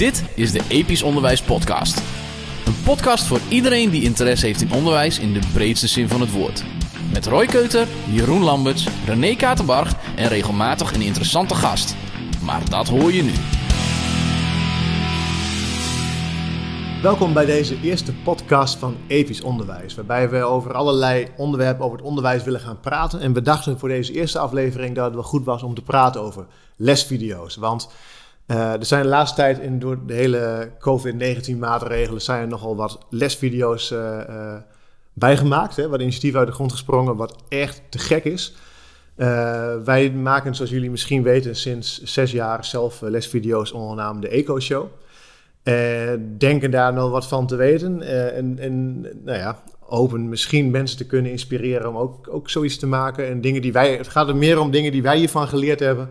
Dit is de Episch Onderwijs Podcast. Een podcast voor iedereen die interesse heeft in onderwijs in de breedste zin van het woord. Met Roy Keuter, Jeroen Lamberts, René Katerbarg en regelmatig een interessante gast. Maar dat hoor je nu. Welkom bij deze eerste podcast van Episch Onderwijs, waarbij we over allerlei onderwerpen over het onderwijs willen gaan praten. En we dachten voor deze eerste aflevering dat het wel goed was om te praten over lesvideo's. Want uh, er zijn de laatste tijd in, door de hele COVID-19 maatregelen zijn er nogal wat lesvideo's uh, uh, bijgemaakt. Hè, wat initiatief uit de grond gesprongen, wat echt te gek is. wij maken, zoals jullie misschien weten, sinds zes jaar zelf lesvideo's onder de naam de Eco Show. denken daar nog wat van te weten. en, en nou ja, hopen misschien mensen te kunnen inspireren om ook, ook zoiets te maken. En dingen die wij, het gaat er meer om dingen die wij hiervan geleerd hebben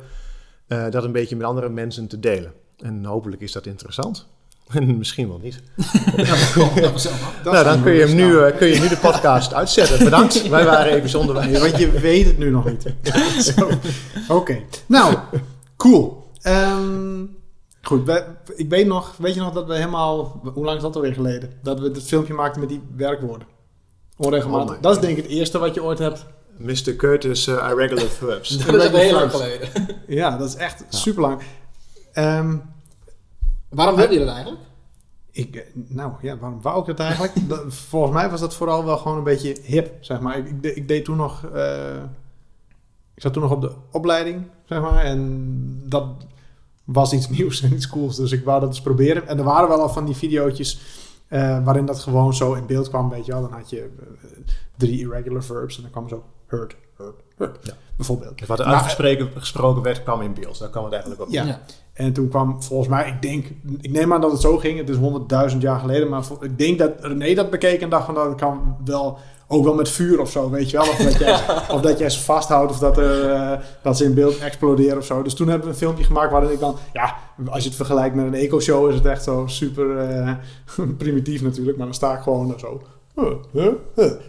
uh, dat een beetje met andere mensen te delen. En hopelijk is dat interessant. En misschien wel niet. nou, dan kun je, hem nu, uh, kun je nu de podcast uitzetten. Bedankt. Wij waren even zonder wij. Want je weet het nu nog niet. Oké. Okay. Nou, cool. Um, goed, ik weet nog, weet je nog dat we helemaal, hoe lang is dat alweer geleden? Dat we het filmpje maakten met die werkwoorden. Onregelmatig. Oh dat is denk ik het eerste wat je ooit hebt Mr. Curtis uh, Irregular Verbs. dat is heel lang geleden. ja, dat is echt super lang. Um, waarom wilde je dat eigenlijk? Ik, eh, nou ja, waarom wou ik dat eigenlijk? volgens mij was dat vooral wel gewoon een beetje hip, zeg maar. Ik, ik, ik deed toen nog... Uh, ik zat toen nog op de opleiding, zeg maar. En dat was iets nieuws en iets cools. Dus ik wou dat eens proberen. En er waren wel al van die video's uh, waarin dat gewoon zo in beeld kwam, weet je wel. Dan had je uh, drie irregular verbs en dan kwam zo hurt, hurt, hurt. Ja. Bijvoorbeeld. Wat er uitgesproken gesproken werd, kwam in beeld. Daar kwam het eigenlijk op. Ja. ja. En toen kwam volgens mij, ik denk, ik neem aan dat het zo ging. Het is honderdduizend jaar geleden. Maar ik denk dat René dat bekeek en dacht van dat nou, kan wel ook wel met vuur of zo, weet je wel. Of dat jij, of dat jij ze vasthoudt of dat, er, uh, dat ze in beeld exploderen of zo. Dus toen hebben we een filmpje gemaakt waarin ik dan... Ja, als je het vergelijkt met een eco-show is het echt zo super uh, primitief natuurlijk. Maar dan sta ik gewoon zo Huh,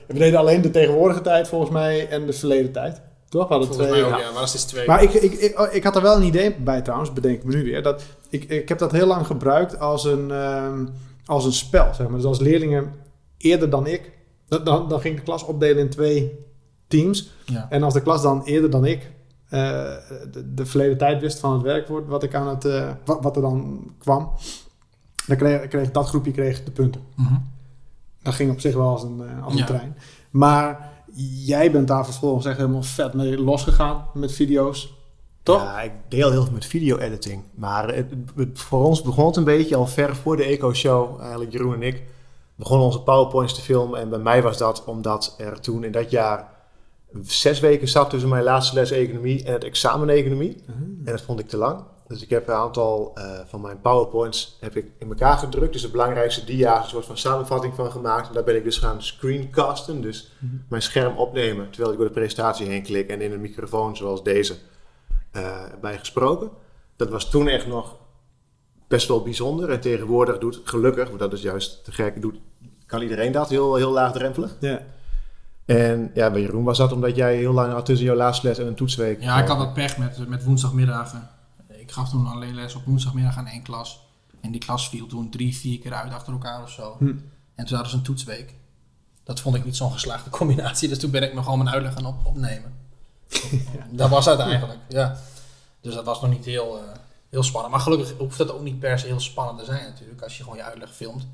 we deden alleen de tegenwoordige tijd volgens mij en de verleden tijd. Toch? We hadden twee. Ook, ja. maar dat is twee. Maar ik, ik, ik, ik, had er wel een idee bij trouwens, bedenk ik me nu weer. Dat, ik, ik heb dat heel lang gebruikt als een, um, als een spel. Zeg maar. Dus als leerlingen eerder dan ik, dan, dan ging de klas opdelen in twee teams. Ja. En als de klas dan eerder dan ik uh, de, de, verleden tijd wist van het werkwoord, wat, ik aan het, uh, wat, wat, er dan kwam, dan kreeg, kreeg dat groepje kreeg de punten. Mm -hmm dat ging op zich wel als een, uh, als een trein. Maar jij bent daar vervolgens echt helemaal vet mee losgegaan met video's. Toch? Ja, ik deel heel veel met video-editing. Maar het, voor ons begon het een beetje al ver voor de Eco-show. Eigenlijk Jeroen en ik begonnen onze PowerPoints te filmen. En bij mij was dat omdat er toen in dat jaar zes weken zat tussen mijn laatste les economie en het examen economie. Mhm. En dat vond ik te lang. Dus ik heb een aantal uh, van mijn PowerPoints heb ik in elkaar gedrukt. Dus de belangrijkste dia's, een soort van samenvatting van gemaakt. En daar ben ik dus gaan screencasten. Dus mm -hmm. mijn scherm opnemen terwijl ik door de presentatie heen klik. En in een microfoon zoals deze uh, bij gesproken. Dat was toen echt nog best wel bijzonder. En tegenwoordig doet gelukkig, want dat is juist te gek, doet, kan iedereen dat heel, heel laagdrempelig. Ja. Yeah. En ja, bij Jeroen was dat omdat jij heel lang had tussen jouw laatste les en een toetsweek. Ja, ik had wat pech met, met woensdagmiddagen ik gaf toen alleen les op woensdagmiddag aan één klas. En die klas viel toen drie, vier keer uit achter elkaar of zo. Hm. En toen hadden ze een toetsweek. Dat vond ik niet zo'n geslaagde combinatie. Dus toen ben ik me gewoon mijn uitleg gaan op opnemen. Dat was het eigenlijk, ja. Dus dat was nog niet heel, uh, heel spannend. Maar gelukkig hoeft dat ook niet per se heel spannend te zijn natuurlijk. Als je gewoon je uitleg filmt.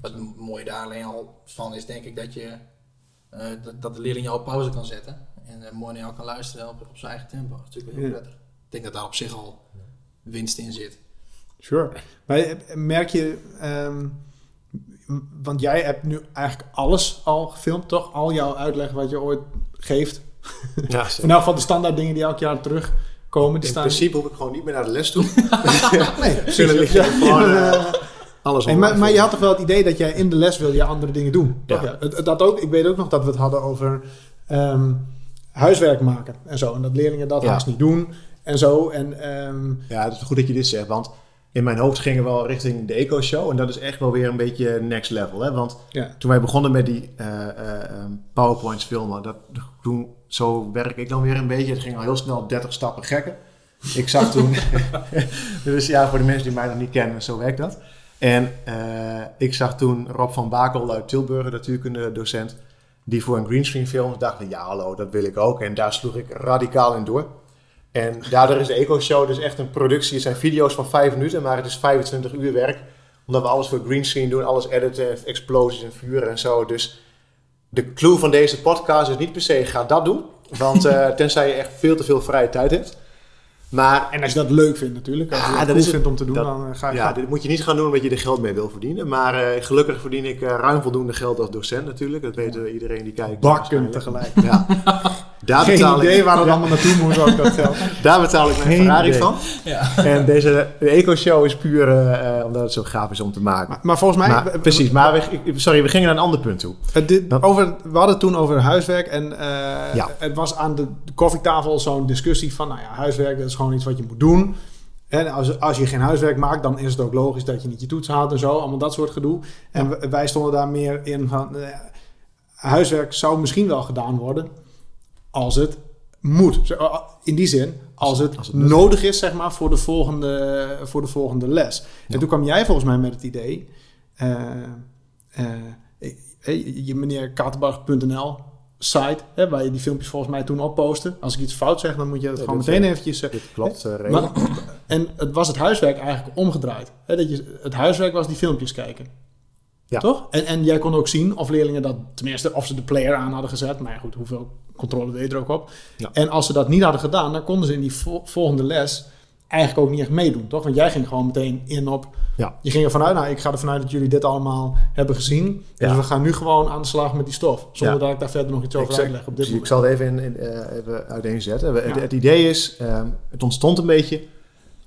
Wat het mooie daar alleen al van is denk ik dat je... Uh, dat, dat, de leerling jou op pauze kan zetten. En uh, mooi naar jou kan luisteren op, op zijn eigen tempo. Dat is natuurlijk heel prettig. Ik denk dat daar op zich al winst in zit. Sure. Maar eh, merk je, um, want jij hebt nu eigenlijk alles al gefilmd, toch? Al jouw uitleg wat je ooit geeft. Ja, in elk geval de standaard dingen die elk jaar terugkomen. Die in staan... principe hoef ik gewoon niet meer naar de les toe. nee, zullen liggen. Gewoon, uh, alles hey, maar, maar, je had toch wel het idee dat jij in de les wil je andere dingen doen? Ja. ja. Dat ook, ik weet ook nog dat we het hadden over um, huiswerk maken en zo. En dat leerlingen dat ja. haast niet doen en zo. En, um... Ja, het is goed dat je dit zegt, want in mijn hoofd gingen we wel richting de Eco-show. En dat is echt wel weer een beetje next level. Hè? Want ja. toen wij begonnen met die uh, uh, PowerPoints filmen, dat, toen, zo werk ik dan weer een beetje. Het ging al heel snel 30 stappen gekker. Ik zag toen... dus ja, voor de mensen die mij nog niet kennen, zo werkt dat. En eh, ik zag toen Rob van Bakel uit Tilburg, natuurkunde docent, die voor een greenscreen film dacht, ja hallo, dat wil ik ook. En daar sloeg ik radicaal in door. En daardoor is de Eco Show dus echt een productie. Het zijn video's van 5 minuten, maar het is 25 uur werk. Omdat we alles voor greenscreen doen, alles editen, explosies en vuren en zo. Dus de clue van deze podcast is niet per se, ga dat doen. Want uh, tenzij je echt veel te veel vrije tijd hebt. Maar, en als je dat leuk vindt natuurlijk, als je Ah, dat dat is vindt het. om te doen, Dat- dan eh, ga je ja, dit moet je niet gaan doen omdat je er geld mee wil verdienen. Maar eh, gelukkig verdien ik eh, ruim voldoende geld als docent natuurlijk. Dat weet eh, iedereen die kijkt. bakken tegelijk. Ja. Daar Geen betaal idee ik, waar het allemaal naartoe moet, ook dat geld. daar betaal ik mijn Ferrari idee. van. Ja. En deze de Eco Show is puur eh, eh, omdat het zo gaaf is om te maken. Maar, maar volgens mij... Maar, precies, maar we, sorry, we gingen naar een ander punt toe. Dit- Dan- over, we hadden het toen over huiswerk en eh, Ja. het was aan de koffietafel zo'n discussie van, nou ja, huiswerk dat is gewoon iets wat je moet doen. En als, als je geen huiswerk maakt, dan is het ook logisch dat je niet je toets haalt en zo, allemaal dat soort gedoe. En wij stonden daar meer in van, eh, huiswerk zou misschien wel gedaan worden als het moet. In die zin, als het, als het nuttig nodig is, zeg maar, voor de volgende, voor de volgende les. Ja. En toen kwam jij volgens mij met het idee, eh, eh, eh, je meneer Katerbarg.nl site, hè, waar je die filmpjes volgens mij toen op postte. Als ik iets fout zeg, dan moet je het Ja, gewoon meteen eventjes... Dit klopt, uh, maar, en het was het huiswerk eigenlijk omgedraaid. Hè, dat je, het huiswerk was die filmpjes kijken. Ja. Toch? En, en jij kon ook zien of leerlingen dat, tenminste, of ze de player aan hadden gezet. Maar ja, goed, hoeveel controle deed er ook op. Ja. En als ze dat niet hadden gedaan, dan konden ze in die vol- volgende les eigenlijk ook niet echt meedoen, toch? Want jij ging gewoon meteen in op... Ja. Je ging ervan uit, nou, ik ga ervan uit dat jullie dit allemaal hebben gezien. Dus Ja. we gaan nu gewoon aan de slag met die stof. Zonder Ja. dat ik daar verder nog iets over uitleg op dit dus ik zal het even, in, in, eh, even uiteenzetten. Het, het idee is, ehm, het ontstond een beetje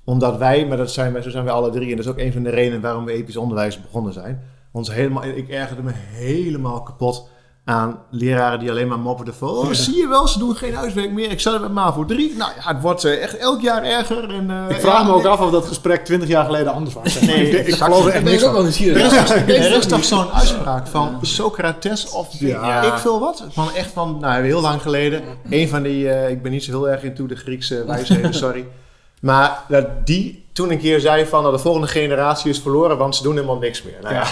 omdat wij, maar dat zijn wij, zo zijn wij alle drie, en dat is ook een van de redenen waarom we episch onderwijs begonnen zijn. Ons helemaal, ik ergerde me helemaal kapot aan leraren die alleen maar mopperden van, oh, zie je wel, ze doen geen huiswerk meer. Ik zat er met MAVO 3. Nou ja, het wordt eh, echt elk jaar erger. En, eh, Ik vraag ja, me ook nee. af of dat gesprek 20 jaar geleden anders was. Nee, ik, ik geloof er echt niks ook wel van. Er is toch zo'n uitspraak van Socrates of Ja. ik veel wat. Van echt van, nou heel lang geleden. Een van die, eh, ik ben niet zo heel erg into de Griekse wijsheden, sorry. Maar dat die toen een keer zei van, nou, de volgende generatie is verloren, want ze doen helemaal niks meer. Nou, ja.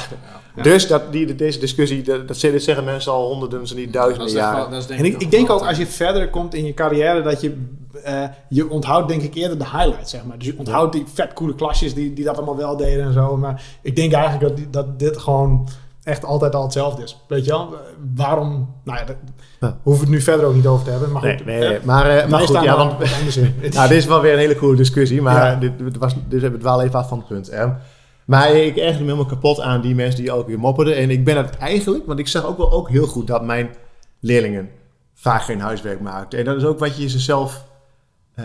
Ja. Dus dat, die, deze discussie, dat, dat zeggen mensen al honderden, zo niet Dat duizenden is echt wel- jaren. dat is denk En ik, ik denk ook als je verder komt in je carrière dat je, eh, je onthoudt denk ik eerder de highlights, zeg maar. Dus je onthoudt die vet coole klasjes die, die dat allemaal wel deden en zo. Maar ik denk eigenlijk dat, dat dit gewoon echt altijd al hetzelfde is. Weet je wel? Waarom, nou ja, daar Ja. hoeven we het nu verder ook niet over te hebben. Maar Nee, goed, nee, nee. Maar, eh, maar goed, ja, want, wat anders in. Nou, dit is wel weer een hele coole discussie, maar Ja. dit, dit was, dus we dwalen even af van het punt. Hè. Maar ik ergerde me helemaal kapot aan die mensen die ook weer mopperden. En ik ben het eigenlijk, want ik zag ook wel ook heel goed dat mijn leerlingen vaak geen huiswerk maakten. En dat is ook wat je ze eh,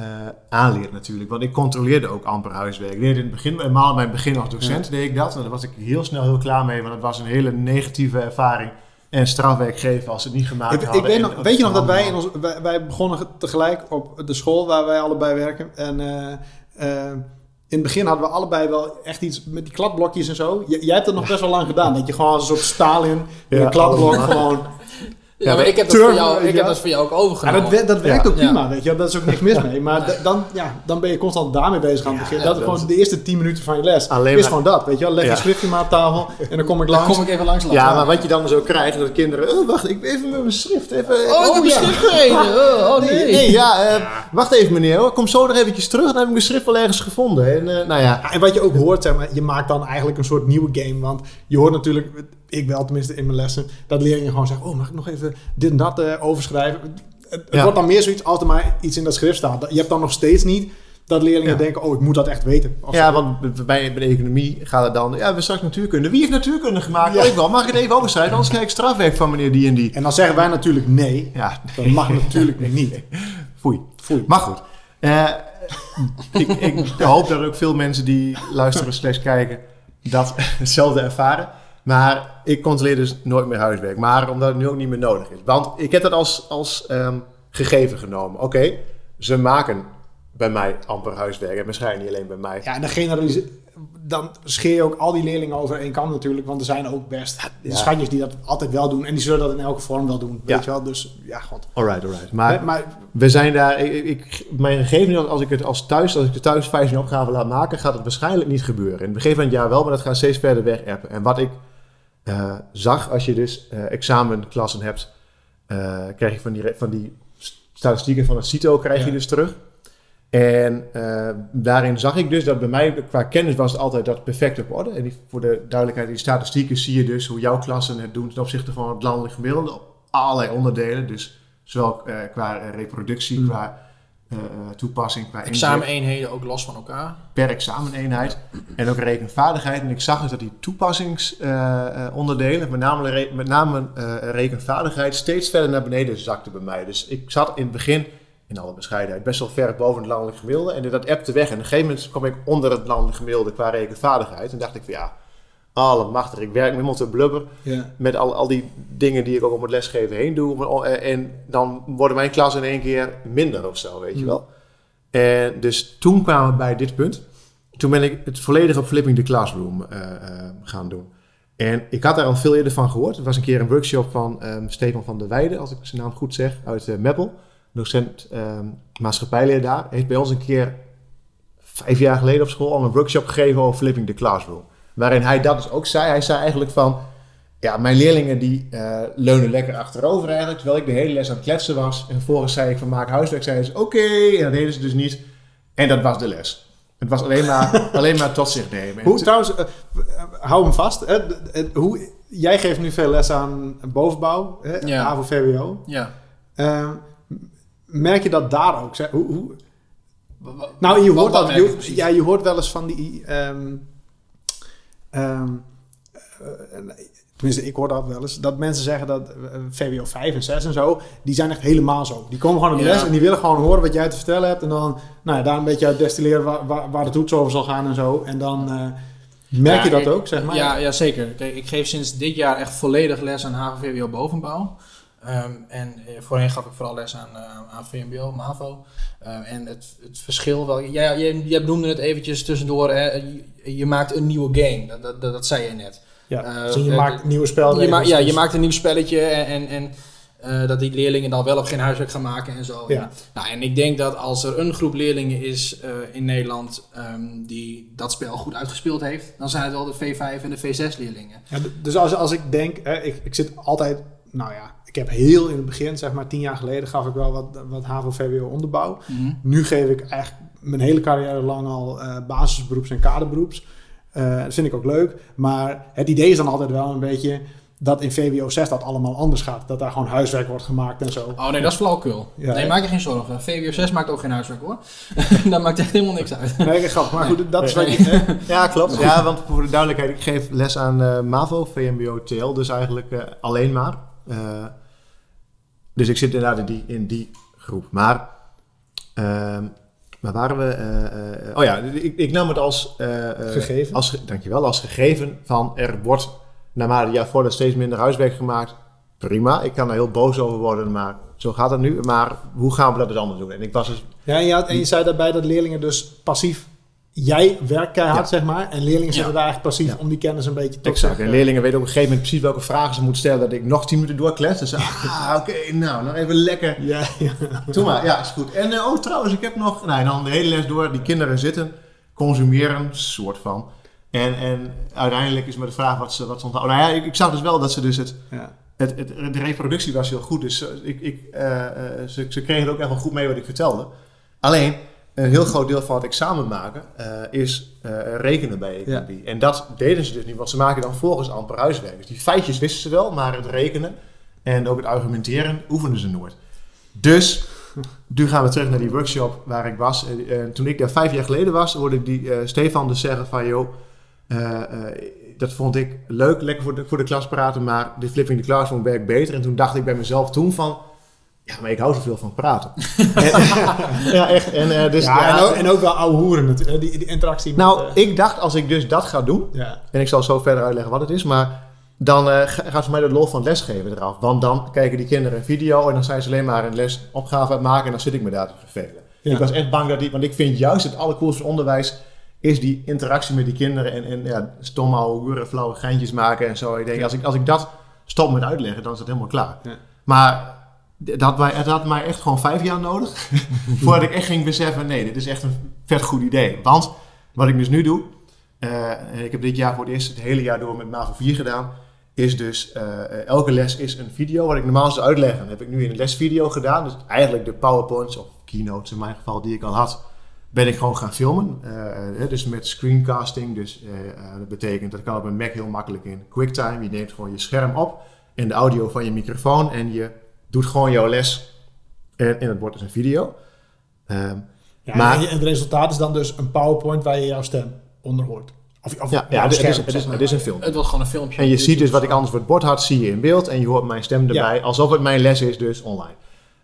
aanleert natuurlijk. Want ik controleerde ook amper huiswerk. Ik deed in het begin, helemaal in mijn begin als docent deed ik dat. En daar was ik heel snel heel klaar mee, want het was een hele negatieve ervaring. En strafwerk geven als ze het niet gemaakt Ik, ik hadden. weet, En nog, weet je nog dat wij, in ons, wij, wij begonnen ge- tegelijk op de school waar wij allebei werken. En eh, eh, in het begin hadden we allebei wel echt iets met die kladblokjes en zo. J- jij hebt het nog best wel lang gedaan. Dat je gewoon als een soort Stalin in Ja, een kladblok allemaal. gewoon... Ja, maar ik heb dat voor jou, ik heb dat voor jou ook Ja, overgenomen. dat, dat werkt Ja. ook prima, Ja. weet je. wel. Dat is ook niks mis mee. Maar dan, ja, dan ben je constant daarmee bezig aan het begin. Ja, dat is dat gewoon de eerste 10 minuten van je les. Alleen is maar- gewoon dat, weet je wel. Leg je schriftje maar op tafel en dan kom ik Dan langs. kom ik even langs Ja, maar wat je dan zo krijgt, dat kinderen... Oh, wacht, ik even met mijn schrift. Even, Oh, ik heb een ja. schrift gereden. Oh, oh, Nee, nee. nee, ja, eh, wacht even meneer hoor. Kom zo nog eventjes terug. Dan heb ik mijn schrift wel ergens gevonden. En, eh, nou ja, Ja, en wat je ook hoort, zeg maar, je maakt dan eigenlijk een soort nieuwe game. Want je hoort natuurlijk, ik wel tenminste in mijn lessen, dat leerlingen gewoon zeggen: Oh, mag ik nog even dit en dat eh, overschrijven? Het, het Ja. wordt dan meer zoiets als er maar iets in dat schrift staat. Je hebt dan nog steeds niet dat leerlingen Ja. denken: Oh, ik moet dat echt weten. Ja want bij, bij de economie gaat het dan... Ja, we straks natuurkunde. Wie heeft natuurkunde gemaakt? Ja. Oh, ik wel. Mag ik het even overschrijven? Anders krijg ik strafwerk van meneer die en die. En dan zeggen wij natuurlijk nee. Ja, Dat mag natuurlijk niet. foei. Foei. Maar goed. Eh, ik, ik hoop dat ook veel mensen die luisteren slash kijken dat hetzelfde ervaren. Maar ik controleer dus nooit meer huiswerk. Maar omdat het nu ook niet meer nodig is. Want ik heb dat als, als ehm, gegeven genomen. Oké, ze maken bij mij amper huiswerk. En waarschijnlijk niet alleen bij mij. Ja, en dan, generalise- dan scheer je ook al die leerlingen over één kant natuurlijk. Want er zijn ook best Ja. schatjes die dat altijd wel doen. En die zullen dat in elke vorm wel doen. Weet Ja. je wel? Dus ja, god. Alright, alright. Maar Maar, maar we zijn daar... Ik, ik, mijn gegeven, als ik het als thuis, als ik de thuis 15 opgave laat maken, gaat het waarschijnlijk niet gebeuren. In het begin van het jaar wel, maar dat gaat steeds verder weg appen. En wat ik eh, zag, als je dus eh, examenklassen hebt, eh, krijg je van die, van die statistieken van het CITO krijg je dus terug. En daarin zag ik dus dat bij mij qua kennis was het altijd dat perfect op orde. En die, voor de duidelijkheid, die statistieken zie je dus hoe jouw klassen het doen ten opzichte van het landelijk gemiddelde op allerlei onderdelen. Dus zowel qua reproductie, Hmm. qua toepassing, qua Exameneenheden ook los van elkaar. per exameneenheid en ook rekenvaardigheid. En ik zag dus dat die toepassingsonderdelen, met name, met name eh, rekenvaardigheid, steeds verder naar beneden zakte bij mij. Dus ik zat in het begin, in alle bescheidenheid, best wel ver boven het landelijk gemiddelde. En dat appte weg. En op een gegeven moment kwam ik onder het landelijk gemiddelde qua rekenvaardigheid. En dacht ik van ja, allemachtig, ik werk met te blubber ja. met al, al die dingen die ik ook om het lesgeven heen doe. Maar, eh, En dan worden mijn klassen in één keer minder of zo, weet je Hmm. wel. En dus toen kwamen we bij dit punt. Toen ben ik het volledig op Flipping the Classroom eh, eh, gaan doen. En ik had daar al veel eerder van gehoord. Er was een keer een workshop van ehm, Stefan van der Weijden, als ik zijn naam goed zeg, uit eh, Meppel. Docent ehm maatschappijleer daar. Heeft bij ons een keer vijf jaar geleden op school al een workshop gegeven over Flipping the Classroom. Waarin hij dat dus ook zei. Hij zei eigenlijk van, ja, mijn leerlingen die eh, leunen lekker achterover eigenlijk, terwijl ik de hele les aan het kletsen was. En vervolgens zei ik van maak huiswerk, zeiden ze oké, en dat deden ze dus niet. En dat was de les. Het was alleen maar, alleen maar tot zich nemen. En Hoe trouwens, eh, eh, hou hem vast. Hè? Hoe, jij geeft nu veel les aan bovenbouw, hè? Ja. AVO, VWO. Ja. Ehm, merk je dat daar ook? Hoe, hoe, nou, je hoort dat. je ja, je hoort wel eens van die. ehm, eh, tenminste, ik hoor dat wel eens. Dat mensen zeggen dat eh, VWO 5 en 6 en zo. Die zijn echt helemaal zo. Die komen gewoon op de Ja. les en die willen gewoon horen wat jij te vertellen hebt. En dan nou ja, daar een beetje uit destilleren waar, waar, waar de toets over zal gaan en zo. En dan eh, merk je dat ik- ook, zeg maar. Ja, ja, zeker. Kijk, ik geef sinds dit jaar echt volledig les aan HAVO-VWO bovenbouw. Ehm, en eh, voorheen gaf ik vooral les aan, eh, aan VMBO, MAVO. Ehm, en het, het verschil wel... Je, je noemde het eventjes tussendoor. Hè, je, je maakt een nieuwe game. Dat, dat, dat, dat zei je net. Ja, Eh, dus je eh, maakt nieuwe spelregels. Je, ma- ja, je maakt een nieuw spelletje en, en, en eh, dat die leerlingen dan wel of geen huiswerk gaan maken en zo. Ja. Nou, en ik denk dat als er een groep leerlingen is eh, in Nederland ehm, die dat spel goed uitgespeeld heeft, dan zijn het wel de V5 en de V6 leerlingen. Ja, dus als, als ik denk, hè, ik, ik zit altijd, nou ja, ik heb heel in het begin, zeg maar tien jaar geleden, gaf ik wel wat, wat HAVO-VWO onderbouw. Nu geef ik eigenlijk mijn hele carrière lang al eh, basisberoeps en kaderberoeps. Eh, dat vind ik ook leuk. Maar het idee is dan altijd wel een beetje dat in VWO 6 dat allemaal anders gaat. Dat daar gewoon huiswerk wordt gemaakt en zo. Oh nee, dat is flauwkul. Ja, nee, maak je geen zorgen. VWO 6 maakt ook geen huiswerk hoor. dat maakt echt helemaal niks uit. Nee, grappig. Maar goed, dat is wat Nee. Ja, klopt. Ja, want voor de duidelijkheid, ik geef les aan eh, MAVO, VMBO, TL, dus eigenlijk eh, alleen maar. Eh, dus ik zit inderdaad in die, in die groep. Maar, ehm waar waren we? Eh, eh, oh ja, ik, ik nam het als... eh, Gegeven. Als, dankjewel, als gegeven van er wordt naarmate jaar voordat steeds minder huiswerk gemaakt. Prima, ik kan er heel boos over worden, maar zo gaat het nu. Maar hoe gaan we dat dus anders doen? En ik was dus Ja, en je, had, en je zei daarbij dat leerlingen dus passief... Jij werkt keihard, Ja. zeg maar. En leerlingen zitten Ja. daar eigenlijk passief Ja. om die kennis een beetje tot Exact. En leerlingen weten op een gegeven moment precies welke vragen ze moeten stellen. Dat ik nog tien minuten doorklets. Dus ah, oké, nou, nog even lekker. Ja, ja. Doe maar, ja, is goed. En eh, oh, trouwens, ik heb nog... Nou, dan de hele les door. Die kinderen zitten, consumeren, soort van. En, en uiteindelijk is maar de vraag wat ze, wat ze onthouden. Nou ja, ik, ik zag dus wel dat ze dus het... het, het de reproductie was heel goed. Dus eh, ik, ik, eh, ze, ze kregen ook echt wel goed mee wat ik vertelde. Alleen, een heel groot deel van het examen maken eh, is eh, rekenen bij economie. En dat deden ze dus niet, want ze maken dan volgens amper huiswerk. Dus die feitjes wisten ze wel, maar het rekenen en ook het argumenteren oefenden ze nooit. Dus, nu gaan we terug naar die workshop waar ik was. Eh, eh, toen ik daar vijf jaar geleden was, hoorde ik die Stefan dus zeggen van... joh, dat vond ik leuk, lekker voor de, voor de klas praten, maar de flipping the classroom werkt beter. En toen dacht ik bij mezelf toen van... Ja, maar ik hou zoveel van praten. En- ja, echt. En, eh, dus, ja, ja, en, ook, en ook wel ouwe hoeren natuurlijk. Die, die interactie met... nou, eh, ik dacht als ik dus dat ga doen, ja. en ik zal zo verder uitleggen wat het is, maar dan eh, ga- gaat voor mij de lol van lesgeven eraf. Want dan kijken die kinderen een video en dan zijn ze alleen maar een lesopgave aan het maken en dan zit ik me daar te vervelen. Ja. Ik was echt bang dat die, want ik vind juist het allercoolste onderwijs is die interactie met die kinderen en, en ja, stomme ouwe hoeren, flauwe geintjes maken en zo. Ik denk, als ik, als ik dat stop met uitleggen, dan is het helemaal klaar. Ja. Maar het had mij echt gewoon vijf jaar nodig voordat ik echt ging beseffen, nee, dit is echt een vet goed idee. Want wat ik dus nu doe, en ik heb dit jaar voor het eerst het hele jaar door met MAVO 4 gedaan, is dus eh, elke les is een video. Wat ik normaal zou uitleggen, heb ik nu in een lesvideo gedaan. Dus eigenlijk de powerpoints of keynotes in mijn geval die ik al had, ben ik gewoon gaan filmen. Eh, dus met screencasting. Dus dat betekent, dat kan op een Mac heel makkelijk in QuickTime. Je neemt gewoon je scherm op en de audio van je microfoon en je doet gewoon jouw les. En, en het wordt dus een video. Ehm, Ja, Maar- en het resultaat is dan dus een PowerPoint waar je jouw stem onder hoort. Of, of ja, ja, het, is, scherm, het, is, het is een film. Het wordt gewoon een filmpje. En je ziet dus wat ik anders voor het bord had, zie je in beeld. En je hoort mijn stem erbij, alsof het mijn les is, dus online.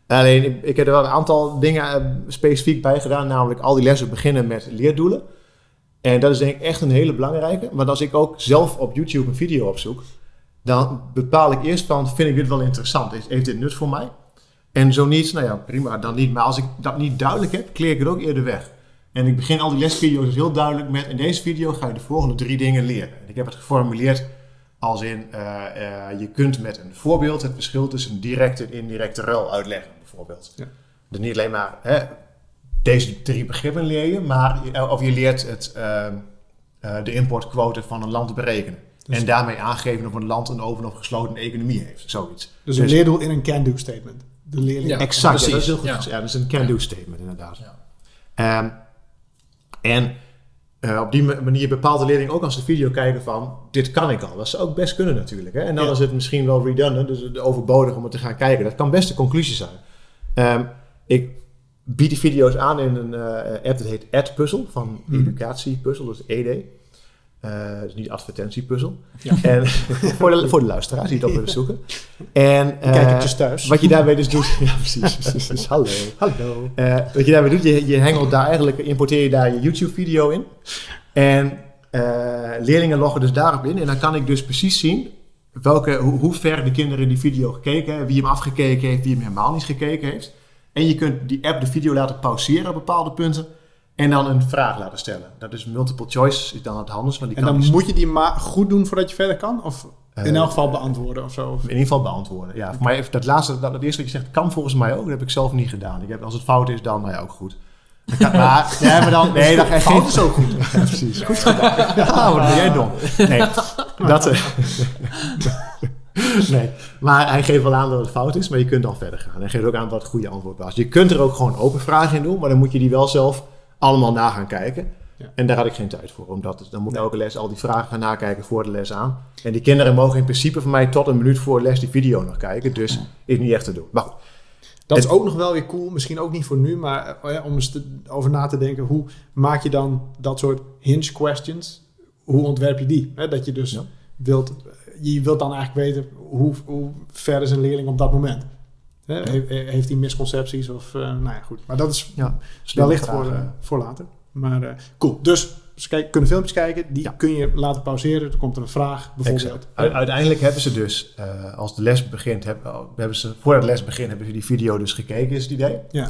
Alleen, ik, ik heb er wel een aantal dingen eh, specifiek bij gedaan. Namelijk, al die lessen beginnen met leerdoelen. En dat is denk ik echt een hele belangrijke. Want als ik ook zelf op YouTube een video opzoek, dan bepaal ik eerst van, vind ik dit wel interessant? Is- Heeft dit nut voor mij? En zo niet, nou ja, prima, dan niet. Maar als ik dat niet duidelijk heb, kleer ik het ook eerder weg. En ik begin al die lesvideo's heel duidelijk met, in deze video ga je de volgende drie dingen leren. En ik heb het geformuleerd als in, eh, eh, je kunt met een voorbeeld het verschil tussen directe en indirecte ruil uitleggen, bijvoorbeeld. Ja. Dus niet alleen maar hè, deze drie begrippen leer je, maar of je leert het, eh, eh, de importquote van een land berekenen. Dus- en daarmee aangeven of een land een open of gesloten economie heeft, zoiets. Dus een leerdoel in een can-do statement. De leerling. Ja. Exact, ja, dat is heel goed. ja. dat is een can-do statement inderdaad. Ehm, en eh, op die ma- manier bepaalt de leerling ook als ze de video kijken van, dit kan ik al. Dat zou ook best kunnen natuurlijk. Hè? En dan is het misschien wel redundant, dus overbodig om het te gaan kijken. Dat kan best de conclusie zijn. Ehm, ik bied die video's aan in een eh, app dat heet AdPuzzle, van Mhm. educatiepuzzle, dus ED. Eh dus niet advertentiepuzzel. Ja. En voor, de, voor de luisteraars die het op willen zoeken. En, eh, Kijkertjes thuis. wat je daarbij dus doet. Ja, precies. precies. Dus hallo. Hallo. Eh, wat je daarbij doet, je, je hengelt daar eigenlijk, importeer je daar je YouTube-video in. En eh, leerlingen loggen dus daarop in. En dan kan ik dus precies zien welke, hoe, hoe ver de kinderen die video gekeken hebben, wie hem afgekeken heeft, wie hem helemaal niet gekeken heeft. En je kunt die app de video laten pauzeren op bepaalde punten. En dan een vraag laten stellen. Dat is multiple choice, is dan het handigst. Want die En kan dan dus moet je die maar goed doen voordat je verder kan? Of in Eh, elk geval beantwoorden of zo? Of- in ieder geval beantwoorden. Ja, voor mij heeft dat laatste, dat, dat eerste wat je zegt, kan volgens mij ook. Dat heb ik zelf niet gedaan. Ik heb, als het fout is, dan nou ja, ook goed. Kan- maar, ja, maar dan, nee, dan ga je geen... Is ook goed. Ja, precies. Goed gedaan. Ja, wat ben jij dom. Nee, dat... eh, nee, maar hij geeft wel aan dat het fout is, maar je kunt dan verder gaan. Hij geeft ook aan wat het goede antwoord was. Je kunt er ook gewoon open vragen in doen, maar dan moet je die wel zelf allemaal na gaan kijken. Ja. En daar had ik geen tijd voor, omdat dan moet ik elke les al die vragen gaan nakijken voor de les aan. En die kinderen mogen in principe van mij tot een minuut voor les die video nog kijken, dus is niet echt te doen. Maar goed, Dat is ook nog wel weer cool. Misschien ook niet voor nu, maar eh, ja, om eens te- over na te denken. Hoe maak je dan dat soort hinge questions? Hoe ontwerp je die? Hè, dat je dus Ja. wilt... Je wilt dan eigenlijk weten hoe, hoe ver is een leerling op dat moment. He- heeft hij misconcepties of... eh, nou ja, goed. Maar dat is ja, wellicht voor, eh, voor later. Maar eh, cool. Dus ze kijk, kunnen filmpjes kijken. Die Ja. kun je laten pauzeren. Er komt er een vraag bijvoorbeeld. U- uiteindelijk hebben ze dus, als de les begint, hebben, hebben ze, voordat de les begint, hebben ze die video dus gekeken, is het idee. Ja.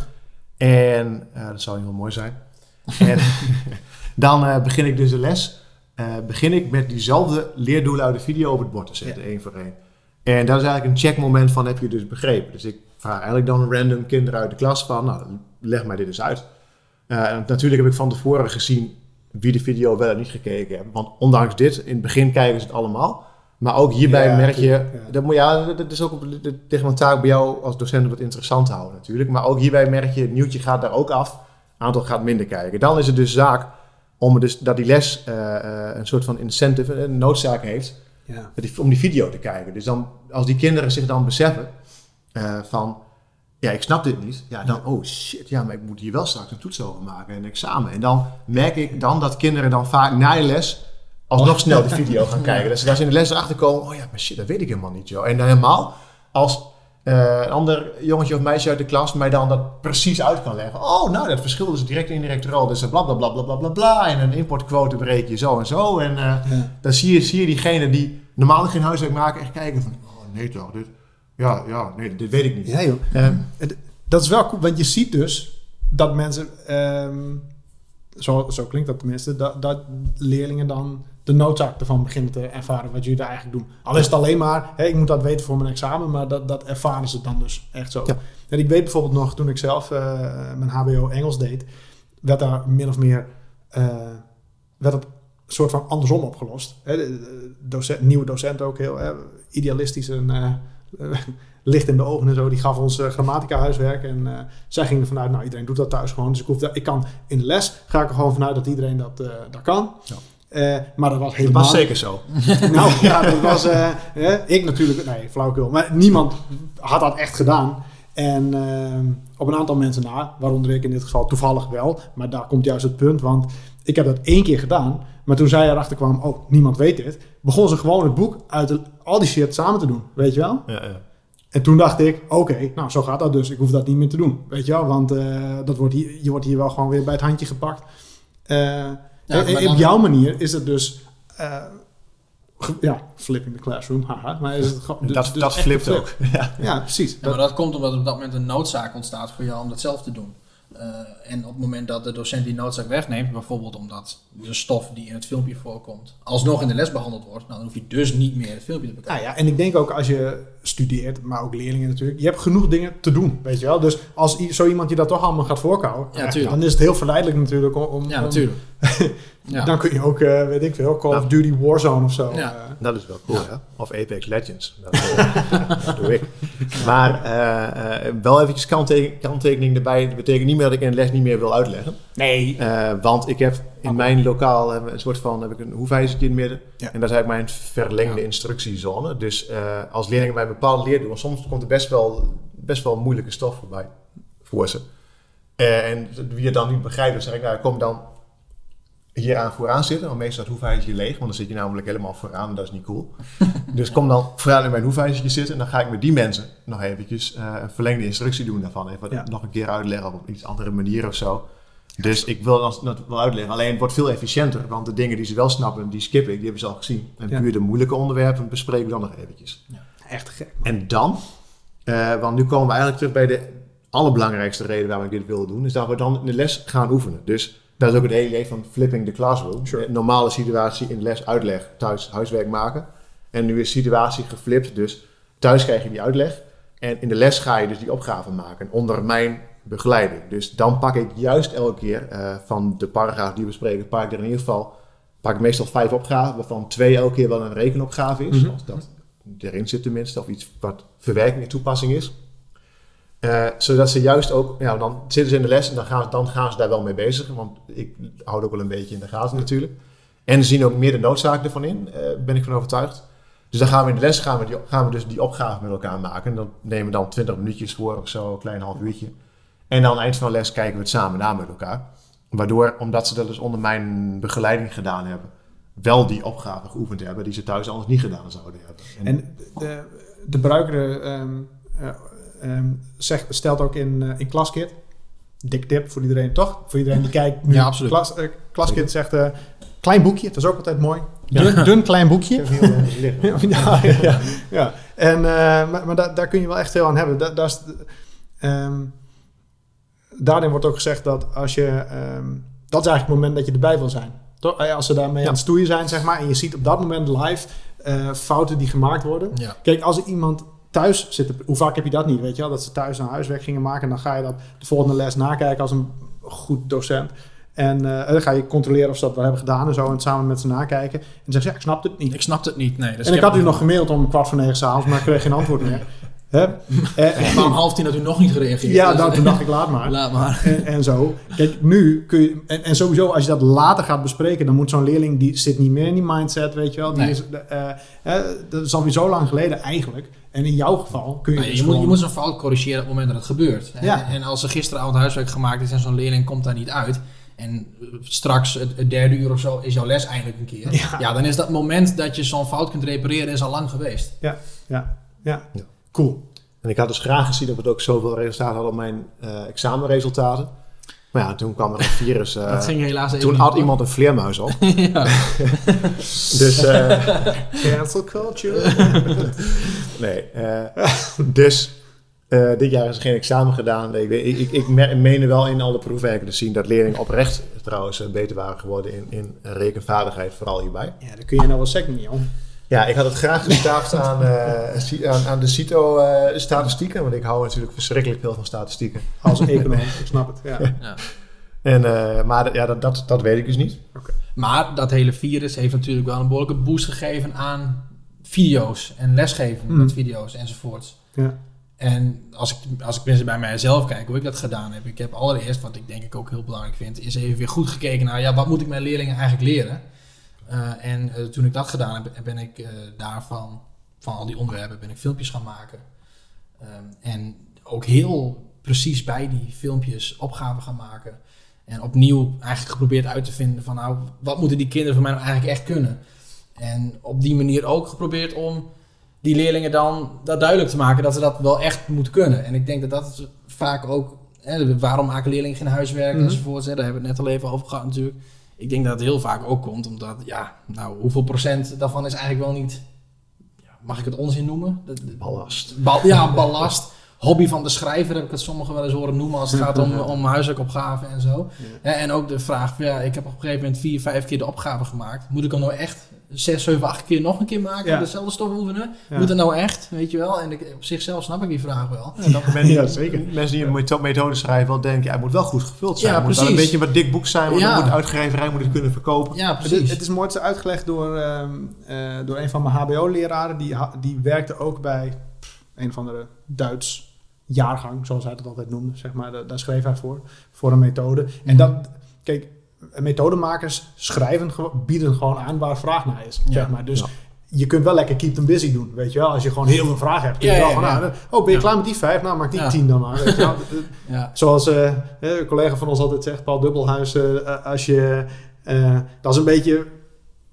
En dat zou heel mooi zijn. En dan begin ik dus de les. begin ik met diezelfde leerdoelen uit de video op het bord te zetten, één voor één. En dat is eigenlijk een checkmoment van heb je dus begrepen. Dus ik vraag eigenlijk dan random kinderen uit de klas van, nou, leg mij dit eens uit. Eh, en natuurlijk heb ik van tevoren gezien wie de video wel en niet gekeken hebben. Want ondanks dit, in het begin kijken ze het allemaal. Maar ook hierbij Ja, merk je, ja. dat, moet, ja, dat is ook op- dat- tegen mijn taak bij jou als docent om het interessant te houden natuurlijk. Maar ook hierbij merk je, het nieuwtje gaat daar ook af, aantal gaat minder kijken. Dan is het dus zaak om dus, dat die les eh, eh, een soort van incentive, een noodzaak heeft, Ja. om die video te kijken. Dus dan, als die kinderen zich dan beseffen eh, van, ja, ik snap dit niet. Ja, dan, oh shit, ja, maar ik moet hier wel straks een toets over maken en een examen. En dan merk ik dan dat kinderen dan vaak na je les alsnog snel die video gaan kijken. Dat ze daar in de les erachter komen, oh ja, maar shit, dat weet ik helemaal niet, joh. En dan helemaal als eh, een ander jongetje of meisje uit de klas mij dan dat precies uit kan leggen. Oh, nou, dat verschil is direct en indirect rol. Dus bla bla bla bla bla bla bla. En een importquote breek je zo en zo. En eh, Ja. dan zie je, zie je diegene die normaal geen huiswerk maken echt kijken van, oh nee toch, dit, ja, ja, nee, dit weet ik niet. Ja, joh. Eh, Dat is wel cool, want je ziet dus dat mensen, ehm, zo, zo klinkt dat tenminste, dat, dat leerlingen dan de noodzaak ervan beginnen te ervaren wat jullie daar eigenlijk doen. Al is het alleen maar, hè, ik moet dat weten voor mijn examen, maar dat, dat ervaren ze dan dus echt zo. Ja. En ik weet bijvoorbeeld nog, toen ik zelf eh, mijn HBO Engels deed, werd daar min of meer, eh, werd het soort van andersom opgelost. Hè, de- de docent, nieuwe docent ook heel hè, idealistisch en eh, licht in de ogen en zo. Die gaf ons eh, grammatica huiswerk en eh, zij ging ervan uit, nou iedereen doet dat thuis gewoon. Dus ik, hoef dat, ik kan in de les, ga ik er gewoon vanuit dat iedereen dat, eh, dat kan. Ja. Eh, maar dat was Dat helemaal was zeker zo. nou ja, dat was eh, ik natuurlijk, nee, flauwekul. Maar niemand had dat echt gedaan. En eh, op een aantal mensen na, waaronder ik in dit geval toevallig wel. Maar daar komt juist het punt, want ik heb dat één keer gedaan. Maar toen zij erachter kwam, oh, niemand weet dit. Begon ze gewoon het boek uit de- al die shit samen te doen, weet je wel? Ja, ja. En toen dacht ik, oké, nou zo gaat dat dus. Ik hoef dat niet meer te doen, weet je wel? Want eh, dat wordt hier, je wordt hier wel gewoon weer bij het handje gepakt. Eh, en- en dan- op jouw manier is het dus, eh, ge- ja, flipping the classroom, haha. Maar is het gewoon- En dus- dat dus dat echt flipt ook. Ja. Ja, precies. Ja, Dat- maar dat komt omdat er op dat moment een noodzaak ontstaat voor jou om dat zelf te doen. Eh, en op het moment dat de docent die noodzaak wegneemt, bijvoorbeeld omdat de stof die in het filmpje voorkomt, alsnog in de les behandeld wordt, nou, dan hoef je dus niet meer het filmpje te bekijken. Nou ja, en ik denk ook als je studeert, maar ook leerlingen natuurlijk, je hebt genoeg dingen te doen, weet je wel. Dus als zo iemand je dat toch allemaal gaat voorkouwen, Ja, dan is het heel verleidelijk natuurlijk om... om- Ja, om- natuurlijk. ja. Dan kun je ook, eh, weet ik veel, Call of. Duty Warzone of zo. Ja. eh, Dat is wel cool, ja. Of Apex Legends. Dat, eh, dat doe ik. Maar eh, eh, wel eventjes kanttekening, kanttekening erbij. Dat betekent niet meer dat ik in de les niet meer wil uitleggen. nee. Eh, want ik heb in mijn lokaal eh, een soort van heb ik een hoefijzertje in het midden. Ja. En dat is eigenlijk mijn verlengde Ja. instructiezone. Dus eh, als leerlingen bij een bepaalde leer doen, want soms komt er best wel, best wel moeilijke stof voorbij voor ze. Eh, en wie het dan niet begrijpt, dan zeg ik, nou kom dan hier aan vooraan zitten. Want meestal is het hoefijzertje leeg, want dan zit je namelijk helemaal vooraan en dat is niet cool. dus kom dan vooraan in mijn hoefijzertje zitten en dan ga ik met die mensen nog eventjes eh, een verlengde instructie doen daarvan. Even Ja. nog een keer uitleggen op een iets andere manier of zo. Dus ik wil dat wel uitleggen. Alleen het wordt veel efficiënter, want de dingen die ze wel snappen, die skip ik, die hebben ze al gezien. En puur de moeilijke onderwerpen bespreken we dan nog eventjes. Echt gek. man. En dan, eh, want nu komen we eigenlijk terug bij de allerbelangrijkste reden waarom ik dit wilde doen, is dat we dan in de les gaan oefenen. Dus dat is ook het hele idee van flipping the classroom. Sure. Normale situatie in de les uitleg, thuis huiswerk maken. En nu is de situatie geflipt, dus thuis krijg je die uitleg. En in de les ga je dus die opgave maken onder mijn begeleiding. Dus dan pak ik juist elke keer eh, van de paragraaf die we bespreken, pak ik er in ieder geval, pak ik meestal vijf opgaven, waarvan twee elke keer wel een rekenopgave is. Mhm. Als dat erin zit tenminste, of iets wat verwerking en toepassing is. Eh, zodat ze juist ook, ja, dan zitten ze in de les en dan gaan, ze- dan gaan ze daar wel mee bezig. Want ik hou ook wel een beetje in de gaten natuurlijk. En ze zien ook meer de noodzaak ervan in, eh, ben ik van overtuigd. Dus dan gaan we in de les gaan we, die, gaan we dus die opgave met elkaar maken. En dan nemen we dan 20 minuutjes voor of zo, een klein half uurtje. En dan aan het eind van de les kijken we het samen na met elkaar. Waardoor, omdat ze dat dus onder mijn begeleiding gedaan hebben, wel die opgave geoefend hebben die ze thuis anders niet gedaan zouden hebben. En de, de bruiker ehm, eh, ehm, zegt, stelt ook in, eh, in Klaskit, dik tip voor iedereen, toch? Voor iedereen die kijkt nu. Ja, absoluut. Klas, eh, Klaskit zegt, eh, klein boekje, dat is ook altijd mooi. Ja. Dun, dun klein boekje. Ja, ja, ja. En, eh, maar maar daar, daar kun je wel echt veel aan hebben. Da, daar is, ehm, daarin wordt ook gezegd dat als je... ehm, dat is eigenlijk het moment dat je erbij wil zijn. Toch? Eh, Als ze daarmee Ja. aan het stoeien zijn, zeg maar. En je ziet op dat moment live eh, fouten die gemaakt worden. Ja. Kijk, als er iemand thuis zit... Hoe vaak heb je dat niet, weet je wel? Dat ze thuis een huiswerk gingen maken. En dan ga je dat de volgende les nakijken als een goed docent. En eh, dan ga je controleren of ze dat wel hebben gedaan en zo. En samen met ze nakijken. En dan zeggen ze, ja, ik snap het niet. Ik snapte het niet, nee. Dus en ik had u nog gemaild om kwart voor negen s'avonds, maar ik kreeg geen antwoord meer. Hè? Eh, Maar om half tien had u nog niet gereageerd. ja, dus- dan, toen dacht ik, laat maar. Laat maar. En, en zo. Kijk, nu kun je... En, en sowieso, als je dat later gaat bespreken... dan moet zo'n leerling... die zit niet meer in die mindset, weet je wel. Die Nee. is, eh, eh, dat is alweer zo lang geleden eigenlijk. En in jouw geval kun je Nee, dus je, moet, je moet zo'n fout corrigeren op het moment dat het gebeurt. En, Ja. en als er gisteravond huiswerk gemaakt is en zo'n leerling komt daar niet uit... en straks het, het derde uur of zo is jouw les eindelijk een keer... Ja. Ja, dan is dat moment dat je zo'n fout kunt repareren is al lang geweest. Ja, ja, ja. Ja. Cool. En ik had dus graag gezien dat we ook zoveel resultaten hadden op mijn eh, examenresultaten. Maar ja, toen kwam er een virus. eh, dat ging helaas even toen had iemand een vleermuis op. ja. Dus eh, Cancel culture. nee. eh, dus Eh, dit jaar is er geen examen gedaan. Ik, ik, ik, ik me- meende wel in alle proefwerken te zien dat leerlingen oprecht trouwens eh, beter waren geworden in, in rekenvaardigheid, vooral hierbij. Ja, daar kun je nou wel niet om. Ja, ik had het graag gestaafd aan, eh, aan, aan de CITO-statistieken, want ik hou natuurlijk verschrikkelijk veel van statistieken. Als econoom, ik snap het. Ja. Ja. En, eh, maar ja, dat, dat, dat weet ik dus niet. Maar dat hele virus heeft natuurlijk wel een behoorlijke boost gegeven aan video's en lesgeven Mm. met video's enzovoorts. Ja. En als ik, als ik mensen bij mijzelf kijk, hoe ik dat gedaan heb. Ik heb allereerst, wat ik denk ik ook heel belangrijk vind, is even weer goed gekeken naar, ja, wat moet ik mijn leerlingen eigenlijk leren? Eh, en eh, toen ik dat gedaan heb, ben ik eh, daarvan, van al die onderwerpen, ben ik filmpjes gaan maken. Ehm, en ook heel precies bij die filmpjes opgaven gaan maken. En opnieuw eigenlijk geprobeerd uit te vinden van, nou, wat moeten die kinderen van mij nou eigenlijk echt kunnen? En op die manier ook geprobeerd om die leerlingen dan dat duidelijk te maken dat ze dat wel echt moeten kunnen. En ik denk dat dat vaak ook, hè, waarom maken leerlingen geen huiswerk Mhm. enzovoort, hè, daar hebben we het net al even over gehad natuurlijk. Ik denk dat het heel vaak ook komt omdat, ja, nou, hoeveel procent daarvan is eigenlijk wel niet, ja, mag ik het onzin noemen? Dat- Ballast. Bal, ja, ballast. Hobby van de schrijver heb ik het sommigen wel eens horen noemen als het gaat om, om huiswerkopgaven en zo. En ook de vraag, ja, ik heb op een gegeven moment vier, vijf keer de opgave gemaakt. Moet ik hem nou echt zes, zeven, acht keer nog een keer maken? Ja. Dezelfde stof oefenen? Ja. Moet het nou echt? Weet je wel? En ik, op zichzelf snap ik die vraag wel. En dat mensen, Ja, zeker. mensen die een metho- methode schrijven wel denken, ja, het moet wel goed gevuld zijn. Ja, moet wel een beetje wat dik boek zijn, want Ja. dan moet uitgeverij moet het kunnen verkopen. Ja, Het, precies. het is mooi uitgelegd door, ehm, eh, door een van mijn HBO-leraren. Die, die werkte ook bij een of andere Duits jaargang, zoals hij het altijd noemde. Zeg maar. Daar, daar schreef hij voor, voor een methode. En dat, kijk, methodemakers schrijven, bieden gewoon aan waar vraag naar is. Ja. Zeg maar. Dus Ja. je kunt wel lekker keep them busy doen, weet je wel. Als je gewoon heel veel vragen hebt. kun je wel van, nou, oh, ben je klaar met die vijf? Nou, maak die tien dan maar. Weet je wel. ja. Zoals eh, eh, een collega van ons altijd zegt, Paul Dubbelhuis, eh, eh, als je, eh, dat is een beetje,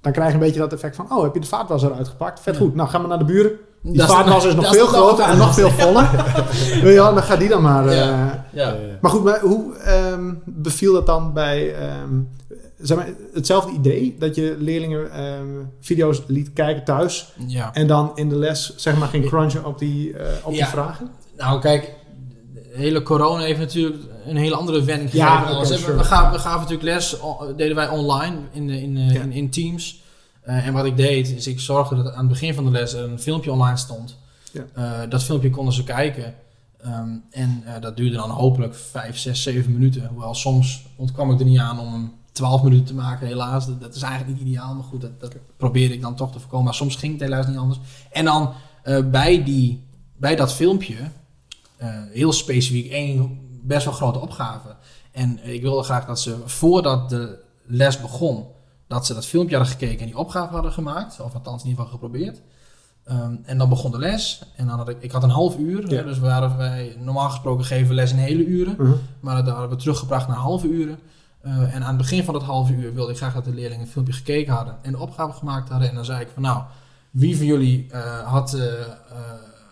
dan krijg je een beetje dat effect van, oh, heb je de vaatwasser uitgepakt? Vet goed, nou gaan we naar de buren. Die Dat is- nog veel groter en nog veel voller. Wel, dan gaat die dan maar. Ja. Ja. Eh, Maar goed, maar hoe ehm, beviel dat dan bij ehm, zeg maar, hetzelfde idee? Dat je leerlingen ehm, video's liet kijken thuis ja. en dan in de les zeg maar ging crunchen op die, eh, op die Ja. vragen? Nou, kijk, de hele corona heeft natuurlijk een hele andere wending gegeven. Ja, sure. we, gaven, we gaven natuurlijk les, deden wij online in, in, eh, Ja. in, in Teams. Eh, en wat ik deed, is ik zorgde dat aan het begin van de les een filmpje online stond. Ja. Eh, dat filmpje konden ze kijken. Ehm, en eh, dat duurde dan hopelijk 5, 6, 7 minuten. Hoewel soms ontkwam ik er niet aan om hem 12 minuten te maken, helaas. Dat, dat is eigenlijk niet ideaal, maar goed, dat, dat probeerde ik dan toch te voorkomen. Maar soms ging het helaas niet anders. En dan bij, die, bij dat filmpje, heel specifiek, één best wel grote opgave. En ik wilde graag dat ze voordat de les begon, dat ze dat filmpje hadden gekeken en die opgave hadden gemaakt. Of althans in ieder geval geprobeerd. Ehm, en dan begon de les. En dan had ik, ik had een half uur. Ja. hè, dus waren wij, normaal gesproken geven we les in hele uren. Mhm. Maar dat hadden we teruggebracht naar halve uren. Eh, en aan het begin van dat halve uur wilde ik graag dat de leerlingen een filmpje gekeken hadden en de opgave gemaakt hadden. En dan zei ik van nou, wie van jullie eh, had, eh,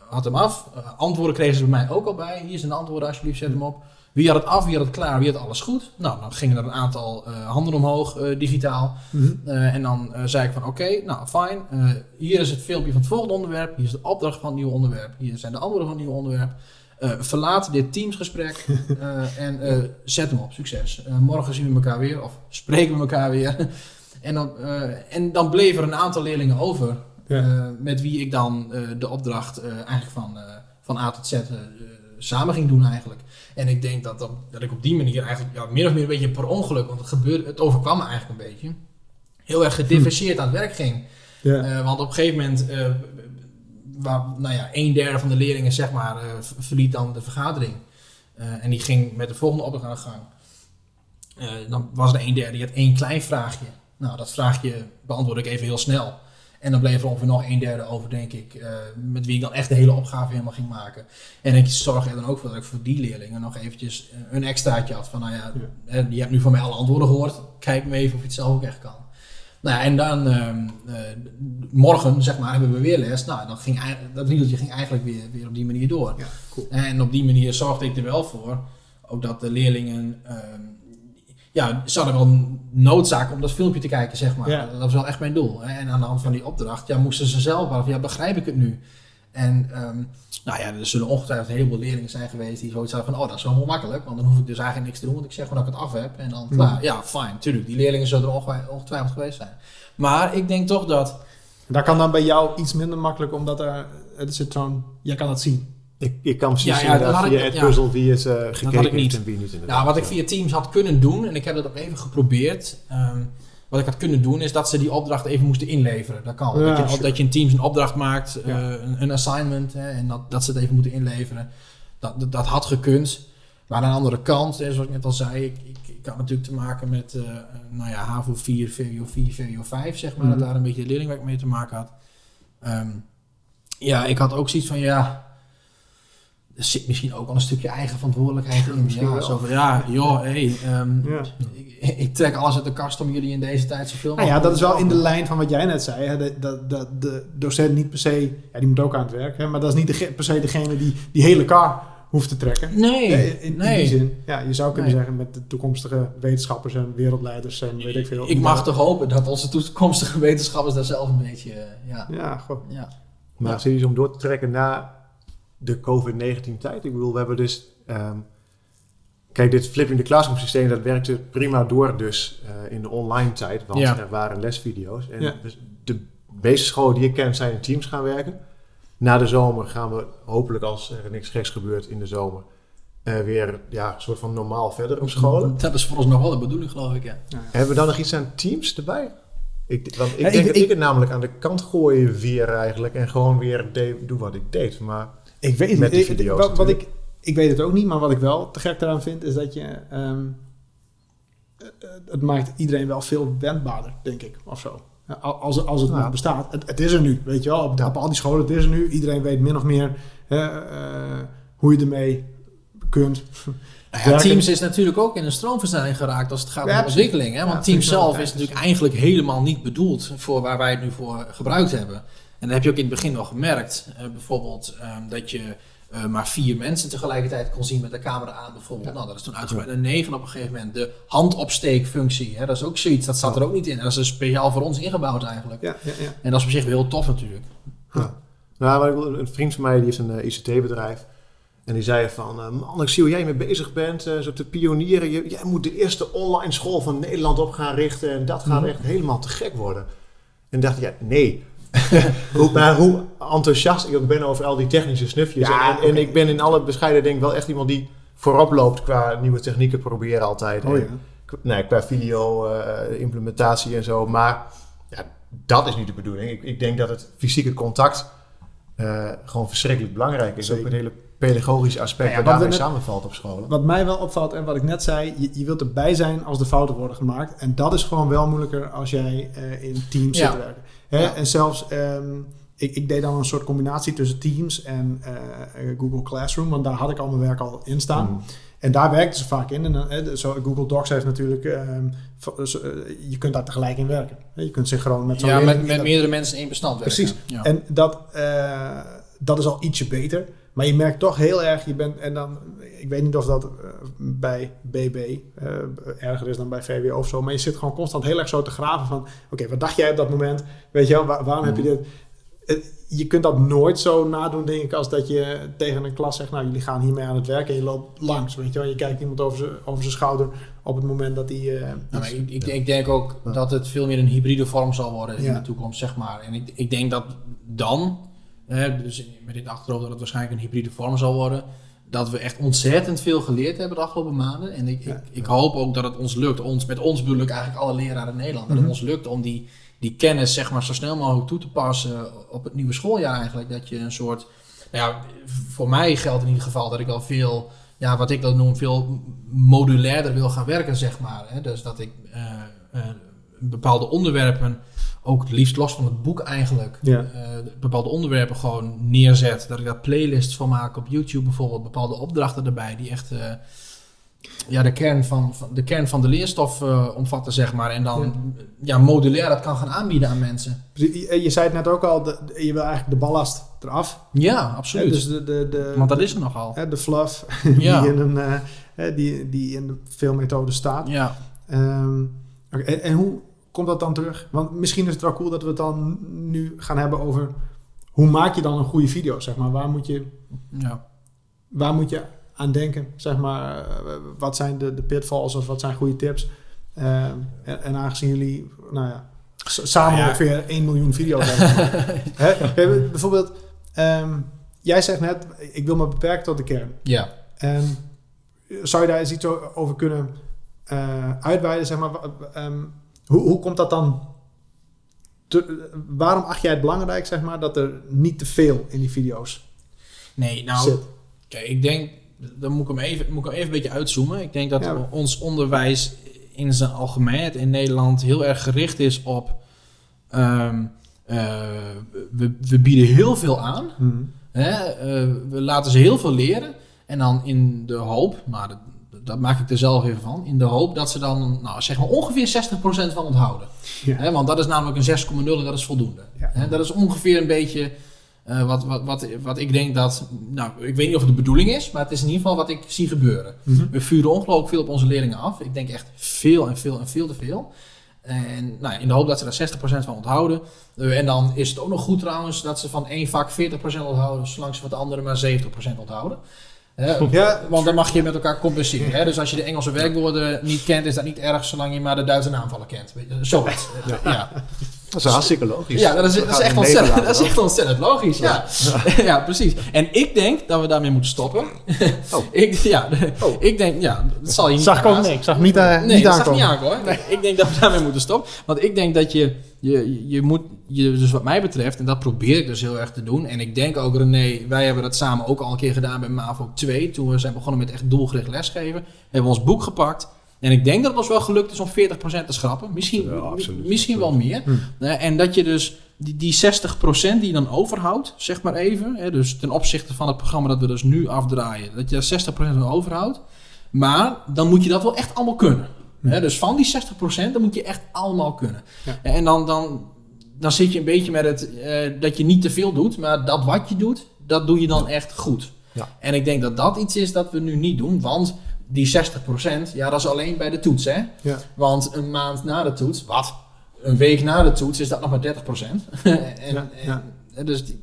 had hem af? Antwoorden kregen ze bij mij ook al bij. Hier zijn de antwoorden, alsjeblieft, zet hem op. Wie had het af, wie had het klaar, wie had alles goed? Nou, dan gingen er een aantal eh, handen omhoog, eh, digitaal. Mhm. Eh, en dan zei ik van oké, nou fijn. Hier is het filmpje van het volgende onderwerp. Hier is de opdracht van het nieuwe onderwerp. Hier zijn de antwoorden van het nieuwe onderwerp. Verlaat dit teamsgesprek en zet hem op. Succes. Morgen zien we elkaar weer of spreken we elkaar weer. en, dan, en dan bleven er een aantal leerlingen over Ja. met wie ik dan de opdracht eigenlijk van, van A tot Z samen ging doen eigenlijk. En ik denk dat, dat, dat ik op die manier eigenlijk ja, meer of meer een beetje per ongeluk, want het, gebeurde, het overkwam me eigenlijk een beetje, heel erg gedifferentieerd aan het werk ging. Ja. Eh, want op een gegeven moment, eh, waar, nou ja, een derde van de leerlingen zeg maar, eh, verliet dan de vergadering. En die ging met de volgende opdracht aan de gang. Dan was er een derde die had één klein vraagje. Nou, dat vraagje beantwoordde ik even heel snel. En dan bleef er ongeveer nog een derde over, denk ik, eh, met wie ik dan echt de hele opgave helemaal ging maken. En ik zorg er dan ook voor dat ik voor die leerlingen nog eventjes eh, een extraatje had. Van nou ja, je hebt nu van mij alle antwoorden gehoord. Kijk me even of je het zelf ook echt kan. Nou ja, en dan ehm, eh, morgen, zeg maar, hebben we weer les. Nou, dan ging, eigenlijk- dat riedeltje ging eigenlijk weer, weer op die manier door. Ja, cool. En op die manier zorgde ik er wel voor, ook dat de leerlingen, ehm, ja, ze hadden wel noodzaak om dat filmpje te kijken, zeg maar. Ja. Dat was wel echt mijn doel. hè. En aan de hand van die opdracht, ja, moesten ze zelf wel, ja, begrijp ik het nu? En ehm, nou ja, er zullen ongetwijfeld een heleboel leerlingen zijn geweest die zoiets hadden van, oh dat is wel heel makkelijk, want dan hoef ik dus eigenlijk niks te doen, want ik zeg gewoon dat ik het af heb en dan klaar. Ja, fijn, tuurlijk, die leerlingen zullen er ongetwij- ongetwijfeld geweest zijn. Maar ik denk toch dat, Daar kan dan bij jou iets minder makkelijk, omdat er, het zit zo'n, jij kan het zien. Ik, ik kan precies Ja, ja, dat via het ja. puzzel wie het eh gekeken had ik niet. en wie niet inderdaad. nou, wat ik Ja. via Teams had kunnen doen, en ik heb dat ook even geprobeerd, ehm, wat ik had kunnen doen is dat ze die opdracht even moesten inleveren. Dat kan. Ja, dat, je, dat je in Teams een opdracht maakt, Ja. eh, een, een assignment, hè, en dat, dat ze het even moeten inleveren. Dat, dat, dat had gekund. Maar aan de andere kant, hè, zoals ik net al zei, ik, ik, ik had natuurlijk te maken met eh, nou ja, HAVO 4, VWO 4, VWO 5, zeg maar. Mhm. Dat daar een beetje de leerlingwerk mee te maken had. Ehm, ja, ik had ook zoiets van, ja, er zit misschien ook wel een stukje eigen verantwoordelijkheid in. Misschien Ja, wel. zo van, ja joh, hey, ehm, Ja. ik, ik trek alles uit de kast om jullie in deze tijd zoveel Nou ja, dat is wel in de lijn van wat jij net zei. Hè, dat, dat, dat de docent niet per se, ja, die moet ook aan het werk, hè, maar dat is niet dege- per se degene die die hele kar hoeft te trekken. Nee, Hè, in, in nee. die zin. Ja, je zou kunnen Nee. zeggen met de toekomstige wetenschappers en wereldleiders en weet ik veel. Ik mag toch hopen dat onze toekomstige wetenschappers daar zelf een beetje, eh, ja, Ja, goh. ja. Maar serieus om door te trekken na de COVID-19 tijd. Ik bedoel, we hebben dus... ehm, kijk, dit flipping the classroom systeem, dat werkte prima door dus eh, in de online tijd. Want Ja. er waren lesvideo's. En Ja. dus de meeste scholen die ik ken zijn in teams gaan werken. Na de zomer gaan we hopelijk, als er niks geks gebeurt in de zomer... eh, weer ja, een soort van normaal verder op scholen. Dat is voor ons nog wel de bedoeling, geloof ik. Ja. Hebben we dan nog iets aan teams erbij? Ik, want ik Ja, ik- denk dat ik, ik- het namelijk aan de kant gooien weer eigenlijk. En gewoon weer de- doe wat ik deed. Maar Ik weet Met die ik- video's wat, wat ik, ik weet het ook niet, maar wat ik wel te gek eraan vind, is dat je. ehm, eh, het maakt iedereen wel veel wendbaarder, denk ik, of zo. Als, als het nog bestaat. Het, het is er nu, weet je wel. Op, op al die scholen, het is er nu. Iedereen weet min of meer hè, eh, hoe je ermee kunt. Nou ja. Teams is natuurlijk ook in een stroomversnelling geraakt als het gaat Ja, om ontwikkeling. Hè? Want Ja, Teams zelf is natuurlijk eigenlijk helemaal niet bedoeld voor waar wij het nu voor gebruikt hebben. En dat heb je ook in het begin wel gemerkt. Eh, bijvoorbeeld ehm, dat je eh, maar vier mensen tegelijkertijd kon zien met de camera aan. Bijvoorbeeld. Nou, dat is toen uitgebreid naar negen op een gegeven moment. De handopsteekfunctie, hè? dat is ook zoiets. Dat zat er ook niet in. En dat is speciaal voor ons ingebouwd eigenlijk. Ja, ja, ja. En dat is op zich wel heel tof natuurlijk. Ja. Nou, een vriend van mij die heeft een eh, ICT-bedrijf. En die zei van, man, ik zie hoe jij mee bezig bent, zo te pionieren. Jij moet de eerste online school van Nederland op gaan richten. En dat gaat Mhm. echt helemaal te gek worden. En dacht ik, ja, nee. hoe, maar hoe enthousiast ik ook ben over al die technische snufjes. Ja, en, en, en oké. ik ben in alle bescheiden denk wel echt iemand die voorop loopt qua nieuwe technieken proberen altijd. Oh ja. Nee, qua video, eh, implementatie en zo. Maar ja, dat is niet de bedoeling. Ik, ik denk dat het fysieke contact eh, gewoon verschrikkelijk belangrijk is. Zeker. Ook het hele pedagogische aspect Ja, ja, wat daarmee net- samenvalt op scholen. Wat mij wel opvalt en wat ik net zei, je, je wilt erbij zijn als de fouten worden gemaakt. En dat is gewoon wel moeilijker als jij eh, in teams Ja. zit te werken. Hè? Ja. En zelfs, ehm, ik, ik deed dan een soort combinatie tussen Teams en eh, eh, Google Classroom, want daar had ik al mijn werk al in staan. Mm. En daar werkten ze vaak in. En dan, hè, zo, Google Docs heeft natuurlijk, ehm, eh, je kunt daar tegelijk in werken. Je kunt synchroon met zo'n Ja, met, met meerdere mensen in één bestand werken. Precies. Ja. en dat, eh, dat is al ietsje beter. Maar je merkt toch heel erg, je bent, en dan, ik weet niet of dat eh, bij BB eh, erger is dan bij VWO of zo, maar je zit gewoon constant heel erg zo te graven van, oké, wat dacht jij op dat moment? Weet je wel, waar- waarom heb je dit? Eh, Je kunt dat nooit zo nadoen, denk ik, als dat je tegen een klas zegt, nou, jullie gaan hiermee aan het werk en je loopt langs, weet je wel. Je kijkt iemand over zijn, over zijn schouder op het moment dat hij... eh, Nou, iets- ik, ik, ik denk ook dat het veel meer een hybride vorm zal worden in Ja. de toekomst, zeg maar. En ik, ik denk dat dan, dus met dit achterhoofd dat het waarschijnlijk een hybride vorm zal worden, dat we echt ontzettend veel geleerd hebben de afgelopen maanden. En ik, ik, ik hoop ook dat het ons lukt, ons, met ons bedoel ik eigenlijk alle leraren in Nederland, dat Mhm. het ons lukt om die, die kennis zeg maar zo snel mogelijk toe te passen op het nieuwe schooljaar eigenlijk. Dat je een soort, nou ja, voor mij geldt in ieder geval dat ik al veel ja, wat ik dan noem, veel modulairder wil gaan werken, zeg maar. Hè? Dus dat ik eh, eh, bepaalde onderwerpen, ook het liefst los van het boek eigenlijk, Ja. eh, bepaalde onderwerpen gewoon neerzet. Dat ik daar playlists van maak op YouTube bijvoorbeeld, bepaalde opdrachten erbij die echt eh, ja, de, kern van, van, de kern van de leerstof eh, omvatten, zeg maar. En dan ja. modulair dat kan gaan aanbieden aan mensen. je, je zei het net ook al, de- je wil eigenlijk de ballast eraf. Ja, absoluut. dus de, de, de, Want dat is er nogal. De fluff die, in een, die, die in de veel methoden staat. Ja. Oké, en, en hoe komt dat dan terug? Want misschien is het wel cool dat we het dan nu gaan hebben over hoe maak je dan een goede video, zeg maar? Waar moet je, Ja. waar moet je aan denken, zeg maar? Eh, wat zijn de, de pitfalls of wat zijn goede tips? Eh, en, en aangezien jullie, nou ja, samen Ja. ongeveer 1 miljoen video's hebben. Hè? Bijvoorbeeld, ehm, jij zegt net, ik wil me beperken tot de kern. Ja. En zou je daar eens iets over kunnen eh uitweiden? Zeg maar, ehm, hoe, hoe komt dat dan? te- waarom acht jij het belangrijk, zeg maar, dat er niet te veel in die video's Nee, nou, zit? Kijk, ik denk, dan moet ik hem even, moet ik hem even een beetje uitzoomen. Ik denk dat Ja. ons onderwijs in zijn algemeenheid in Nederland heel erg gericht is op. ehm, eh, we, we bieden heel veel aan. Mhm. Hè? eh, we laten ze heel veel leren. En dan in de hoop, nou, dat, dat maak ik er zelf even van. In de hoop dat ze dan, nou, zeg maar ongeveer 60% van onthouden. Ja. Want dat is namelijk een 6,0 en dat is voldoende. Ja. Dat is ongeveer een beetje eh, wat, wat, wat, wat ik denk dat, nou, ik weet niet of het de bedoeling is, maar het is in ieder geval wat ik zie gebeuren. Mhm. We vuren ongelooflijk veel op onze leerlingen af. Ik denk echt veel en veel en veel te veel. En nou, in de hoop dat ze daar 60% van onthouden. Eh, en dan is het ook nog goed trouwens dat ze van één vak 40% onthouden, zolang ze van de andere maar 70% onthouden. Hè, Ja, want dan mag je met elkaar compenseren. Hè? Dus als je de Engelse werkwoorden niet kent, is dat niet erg zolang je maar de Duitse naamvallen kent. Zoiets. Ja. Dat is hartstikke logisch. Ja, dat is, dat is echt ontzettend, dat is echt ontzettend logisch. Ja. Ja. precies. En ik denk dat we daarmee moeten stoppen. Oh. ik, ja, Oh. ik denk, ja, dat zal je niet zag ik ook verbazen. nee, ik zag niet, eh, Nee, niet dat zag niet aankomen. Nee, ik denk dat we daarmee moeten stoppen. Want ik denk dat je, je, je moet, je, dus wat mij betreft, en dat probeer ik dus heel erg te doen. En ik denk ook, René, wij hebben dat samen ook al een keer gedaan bij MAVO 2. Toen we zijn begonnen met echt doelgericht lesgeven. Hebben we ons boek gepakt. En ik denk dat het ons wel gelukt is om 40% te schrappen. Misschien, Ja, absoluut. misschien wel meer. Hm. Eh, en dat je dus die, die 60% die je dan overhoudt, zeg maar even. Hè, dus ten opzichte van het programma dat we dus nu afdraaien. Dat je daar 60% van overhoudt. Maar dan moet je dat wel echt allemaal kunnen. Dus van die 60% dan moet je echt allemaal kunnen. Ja. En dan, dan, dan zit je een beetje met het eh, dat je niet te veel doet. Maar dat wat je doet, dat doe je dan echt goed. Ja. En ik denk dat dat iets is dat we nu niet doen. Want die 60%, ja, dat is alleen bij de toets. Hè? Ja. Want een maand na de toets, wat? Een week na de toets is dat nog maar 30%. en, en- dus, die-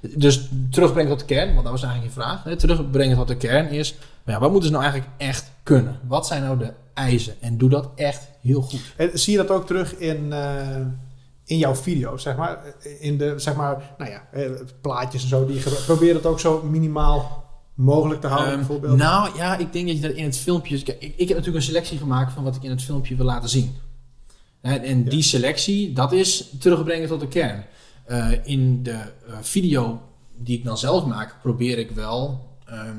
dus terugbrengen tot de kern, want dat was eigenlijk je vraag. Hè? Terugbrengen tot de kern is, maar ja, wat moeten ze nou eigenlijk echt kunnen? Wat zijn nou de eisen? En doe dat echt heel goed. En zie je dat ook terug in, eh, in jouw video's, zeg maar? In de, zeg maar, nou ja, eh, plaatjes en zo. Die je. Probeer het ook zo minimaal mogelijk te houden, Ehm, bijvoorbeeld. nou ja, ik denk dat je dat in het filmpje. Kijk, ik, ik heb natuurlijk een selectie gemaakt van wat ik in het filmpje wil laten zien. En, en die selectie, dat is terugbrengen tot de kern. Eh, in de eh, video die ik dan zelf maak, probeer ik wel. ehm,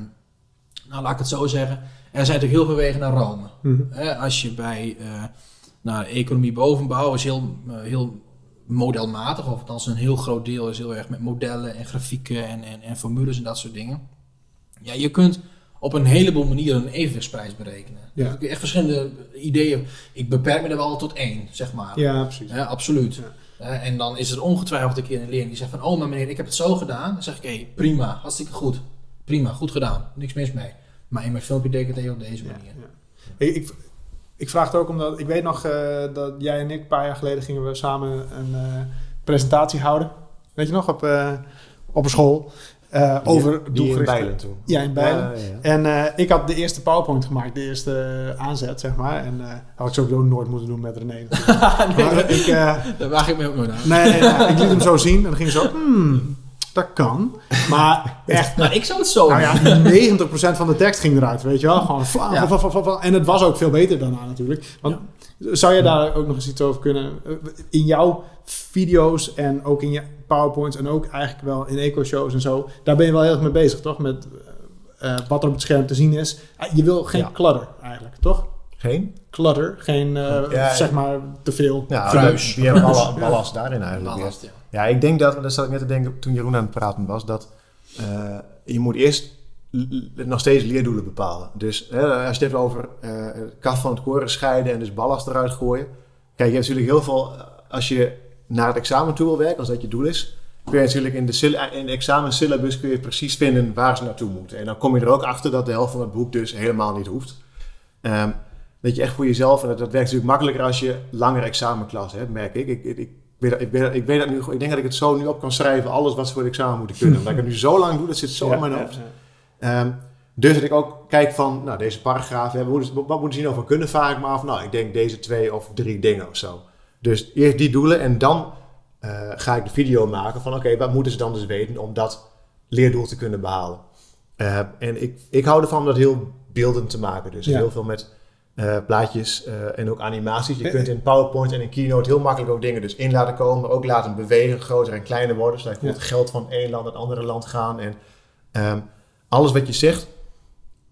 nou, laat ik het zo zeggen. Er zijn natuurlijk heel veel wegen naar Rome. Mhm. Als je bij eh nou, economie bovenbouw is heel, heel modelmatig, of althans een heel groot deel is heel erg met modellen en grafieken en, en, en formules en dat soort dingen. Ja, je kunt op een heleboel manieren een evenwichtsprijs berekenen. Ja. Zijn echt verschillende ideeën. Ik beperk me er wel tot één, zeg maar. Ja, precies. Ja, absoluut. Ja. Eh, en dan is er ongetwijfeld een keer een leerling die zegt van... Oh, maar meneer, ik heb het zo gedaan. Dan zeg ik, hé, prima, hartstikke goed. Prima, goed gedaan. Niks mis mee. Maar in mijn filmpje deed ik het even op deze manier. ja. Ik, ik, ik vraag het ook omdat ik weet nog eh, dat jij en ik een paar jaar geleden gingen we samen een eh, presentatie houden. Weet je nog, op, op een school. Eh, over Die doelgerichte- toen. Ja, in Bijlen. Ja, ja, ja. En eh, ik had de eerste PowerPoint gemaakt, de eerste eh, aanzet, zeg maar. En eh had ik sowieso nooit moeten doen met René. Maar ik, Daar waag ik me ook nooit aan. nee, nee, nee, ik liet hem zo zien en dan ging zo, hmm, dat kan. Maar echt, Nou, ik zou het zo nou ja, 90% van de tekst ging eruit, weet je wel. Gewoon Ja. fla. En het was ook veel beter daarna natuurlijk. Want zou je daar ook nog eens iets over kunnen? In jouw video's en ook in je PowerPoints en ook eigenlijk wel in eco-shows en zo. Daar ben je wel heel erg mee bezig, toch? Met eh, eh, wat er op het scherm te zien is. Ah, Je wil geen Ja. clutter eigenlijk, toch? Geen? Clutter, geen, eh, Ja, zeg maar, te veel. Ja, Kruis. Die hebben alle ballast daarin eigenlijk. Ballast, ja. Ja, ik denk dat, daar zat ik net te denken toen Jeroen aan het praten was, dat eh, je moet eerst nog steeds leerdoelen bepalen. Dus hè, als je het hebt over eh het kaf van het koren scheiden en dus ballast eruit gooien. Kijk, je hebt natuurlijk heel veel, als je naar het examen toe wil werken, als dat je doel is, kun je natuurlijk in de, syl- in de examensyllabus kun je precies vinden waar ze naartoe moeten. En dan kom je er ook achter dat de helft van het boek dus helemaal niet hoeft. Ehm, dat je echt voor jezelf, en dat, dat werkt natuurlijk makkelijker als je langere examenklassen hebt, merk ik. Ik, ik, ik weet, dat- ik, weet, ik weet dat nu, ik denk dat ik het zo nu op kan schrijven, alles wat ze voor het examen moeten kunnen. Omdat ik het nu zo lang doe, dat zit zo Ja, in mijn hoofd. ja. Ehm, dus dat ik ook kijk van, nou, deze paragraaf, wat, moeten ze hier nou kunnen, ik me af. Nou, ik denk deze twee of drie dingen of zo. Dus eerst die doelen en dan eh, ga ik de video maken van, oké, wat moeten ze dan dus weten om dat leerdoel te kunnen behalen. Eh, en ik, ik hou ervan om dat heel beeldend te maken. Dus Ja. heel veel met eh, plaatjes en ook animaties. Je kunt in PowerPoint en in Keynote heel makkelijk ook dingen dus in laten komen. Maar ook laten bewegen, groter en kleiner worden. Zodat je Ja. het geld van één land naar het andere land gaan. En ehm, alles wat je zegt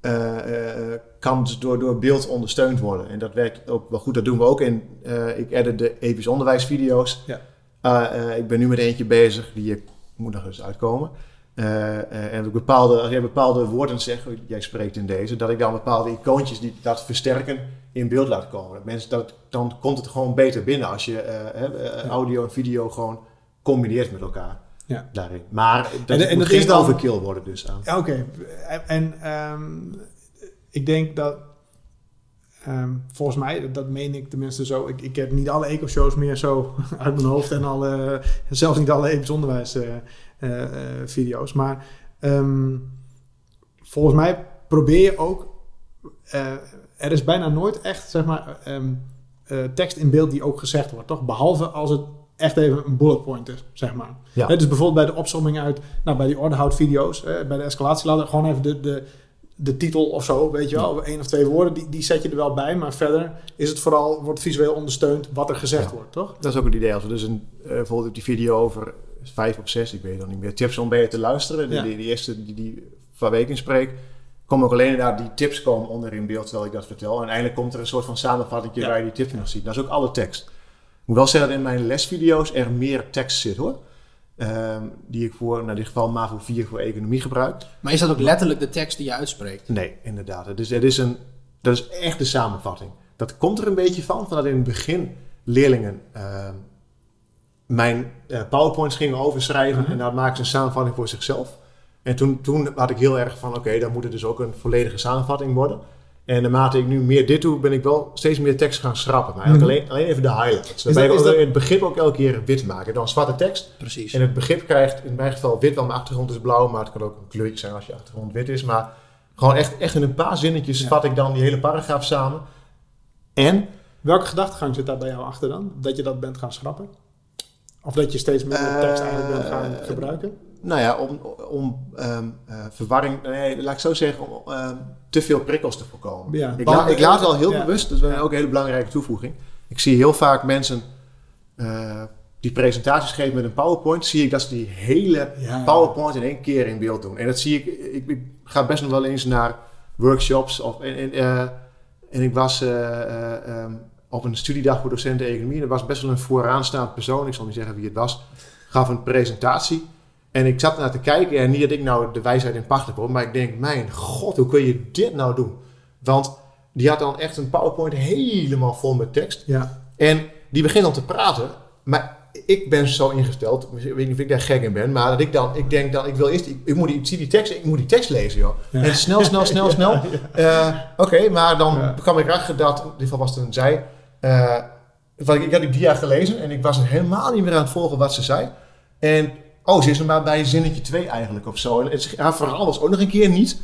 eh, eh, kan dus door, door beeld ondersteund worden. En dat werkt ook wel goed. Dat doen we ook in. eh, ik edit de episch onderwijsvideo's. Ja. Eh, ik ben nu met eentje bezig. Die moet nog eens uitkomen. Eh, en bepaalde, als jij bepaalde woorden zegt, jij spreekt in deze, dat ik dan bepaalde icoontjes die dat versterken in beeld laat komen. Dat mensen, dat, dan komt het gewoon beter binnen als je audio en video gewoon combineert met elkaar. Ja. Daarin. Maar dat, En- en moet dat is geen dan- overkill worden dus aan. Ja, Oké, en, en ehm, ik denk dat, ehm, volgens mij, dat meen ik tenminste zo, ik, ik heb niet alle eco-shows meer zo uit mijn hoofd en alle, zelfs niet alle episch onderwijs eh, eh, eh, video's, maar ehm, volgens mij probeer je ook, er is bijna nooit echt, zeg maar, tekst in beeld die ook gezegd wordt, toch? Behalve als het echt even een bullet point is, zeg maar. Ja. Dus bijvoorbeeld bij de opsomming uit, nou, bij die ordehoud-video's, eh, bij de escalatieladder, gewoon even de, de, de titel of zo, weet je wel, één of twee woorden, die, die zet je er wel bij, maar verder is het vooral, wordt visueel ondersteund wat er gezegd Ja. wordt, toch? Dat is ook het idee. Als we dus een, eh, bijvoorbeeld op die video over vijf of zes, ik weet dan niet meer, tips om beter te luisteren. Die, Ja. die, die eerste die, die van week inspreek, komen ook alleen daar die tips komen onder in beeld terwijl ik dat vertel. En uiteindelijk komt er een soort van samenvatting Ja. waar je die tips nog ziet. Dat is ook alle tekst. Moet wel zeggen dat in mijn lesvideo's er meer tekst zit hoor. Ehm, die ik voor, in dit geval MAVO 4 voor economie gebruik. Maar is dat ook letterlijk de tekst die je uitspreekt? Nee, inderdaad. Dus het is een, dat is echt de samenvatting. Dat komt er een beetje van, van dat in het begin leerlingen ehm, mijn eh, PowerPoints gingen overschrijven Mhm. en daar maakten ze een samenvatting voor zichzelf. En toen, toen had ik heel erg van, oké, dan moet het dus ook een volledige samenvatting worden. En naarmate ik nu meer dit doe, ben ik wel steeds meer tekst gaan schrappen. Maar eigenlijk alleen, alleen even de highlights. Waarbij Mhm. dat- we dat- het begrip ook elke keer wit maken. Dan zwarte tekst. Precies. En het begrip krijgt in mijn geval wit, want mijn achtergrond is blauw. Maar het kan ook een kleurtje zijn als je achtergrond wit is. Maar gewoon echt, echt in een paar zinnetjes Ja. vat ik dan die hele paragraaf samen. En Welke gedachtegang zit daar bij jou achter dan? Dat je dat bent gaan schrappen? Of dat je steeds minder Eh, tekst eigenlijk bent gaan gebruiken? Nou ja, om, om ehm, eh, verwarring, nee, laat ik zo zeggen, om ehm, te veel prikkels te voorkomen. Ja. Ik, la- ik laat wel heel Ja. bewust, dat is ook een hele belangrijke toevoeging. Ik zie heel vaak mensen eh, die presentaties geven met een PowerPoint, zie ik dat ze die hele Ja. PowerPoint in één keer in beeld doen. En dat zie ik, ik, ik ga best nog wel eens naar workshops of, en, en, eh, en ik was eh, eh, ehm, op een studiedag voor docenten economie en er was best wel een vooraanstaand persoon, ik zal niet zeggen wie het was, gaf een presentatie. En ik zat naar te kijken en niet dat ik nou de wijsheid in pacht heb hoor, maar ik denk, mijn god, hoe kun je dit nou doen? Want die had dan echt een PowerPoint helemaal vol met tekst. Ja. En die begint dan te praten, maar ik ben zo ingesteld, ik weet niet of ik daar gek in ben, maar dat ik dan, ik denk dan, ik wil eerst, ik, ik moet die, ik zie die tekst, ik moet die tekst lezen joh. Ja. En snel, snel, snel, snel. Eh, Oké, maar dan kwam ik erachter dat, in dit geval was het een zij, eh, ik, ik had die dia gelezen en ik was helemaal niet meer aan het volgen wat ze zei. En, oh, ze is er maar bij zinnetje 2 eigenlijk of zo. En het, haar verhaal was ook nog een keer niet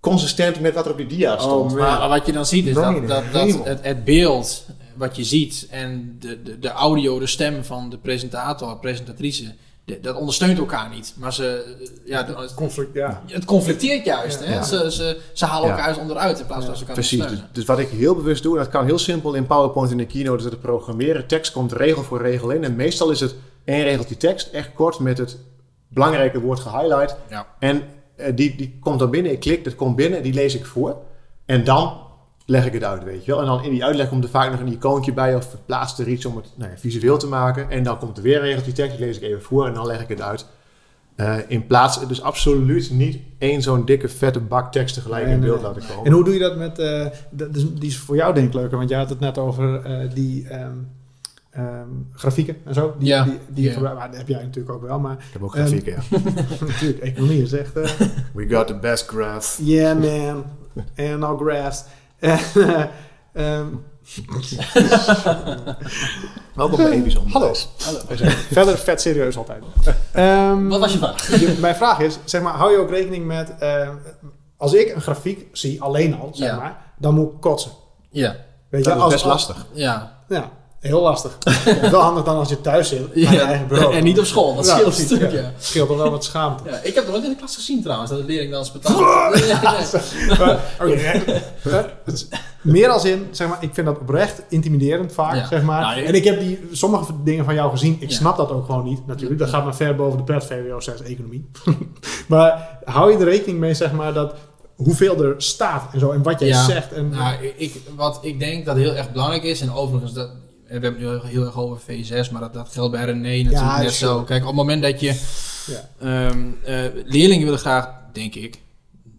consistent met wat er op die dia stond. man. Maar wat je dan ziet is dat, dat, het, het beeld wat je ziet en de, de, de audio, de stem van de presentator, presentatrice, de- dat ondersteunt elkaar niet. Maar ze, eh, ja, de- het, Conflict, ja. het conflicteert juist. Ja. Hè? Ja. Ze, ze, ze halen Ja. elkaar eens onderuit in plaats van ze elkaar Precies, dus, dus wat ik heel bewust doe, en dat kan heel simpel in PowerPoint en de Keynote, is dat het programmeren. Tekst komt regel voor regel in. En meestal is het één regeltje tekst, echt kort met het belangrijke woord gehighlight. Ja. En eh, die, die komt dan binnen, ik klik, dat komt binnen, die lees ik voor. En dan leg ik het uit, weet je wel. En dan in die uitleg komt er vaak nog een icoontje bij of verplaatst er iets om het nou ja, visueel te maken. En dan komt er weer een regeltje tekst, die lees ik even voor en dan leg ik het uit. Eh, in plaats, dus absoluut niet één zo'n dikke vette bak tekst tegelijk Nee, in beeld nee. laten komen. En hoe doe je dat met... eh, is, die is voor jou denk ik leuker, want jij had het net over die ehm, ehm, grafieken en zo. Die, Ja. die, die je dat heb jij natuurlijk ook wel, maar Ik heb ook Ehm, grafieken, ja. natuurlijk, economie is echt... eh, We got the best graph. Yeah, man. And no graphs. Ehm, Welkom bij Onderwijs. Hallo. Zijn Verder vet serieus altijd. Ehm, Wat was je vraag? je- mijn vraag is, zeg maar, hou je ook rekening met... eh, als ik een grafiek zie, alleen al, zeg Ja. maar, dan moet ik kotsen. Ja. Weet je, Dat is als, best lastig. Ja. Ja, heel lastig. Wel handig dan als je thuis zit, aan je eigen bureau. En niet op school, dat Ja, scheelt een precies, stuk, ja. ja. Scheelt wel wat schaamte. Ja, ik heb het nooit in de klas gezien trouwens, dat de leerling dan hè, het is meer als in, zeg maar, ik vind dat oprecht intimiderend vaak, Ja. zeg maar. Nou, en ik heb die, sommige dingen van jou gezien, ik Ja. snap dat ook gewoon niet, natuurlijk. Dat gaat maar ver boven de pret VWO 6 economie. maar hou je er rekening mee, zeg maar, dat hoeveel er staat en zo, en wat jij Ja. zegt. En, Nou, ik, wat ik denk dat heel erg belangrijk is, en overigens, dat, we hebben het nu heel, erg over V6, maar dat, dat geldt bij René natuurlijk Ja, net zo. Kijk, op het moment dat je Ja. ehm, eh, leerlingen willen graag, denk ik,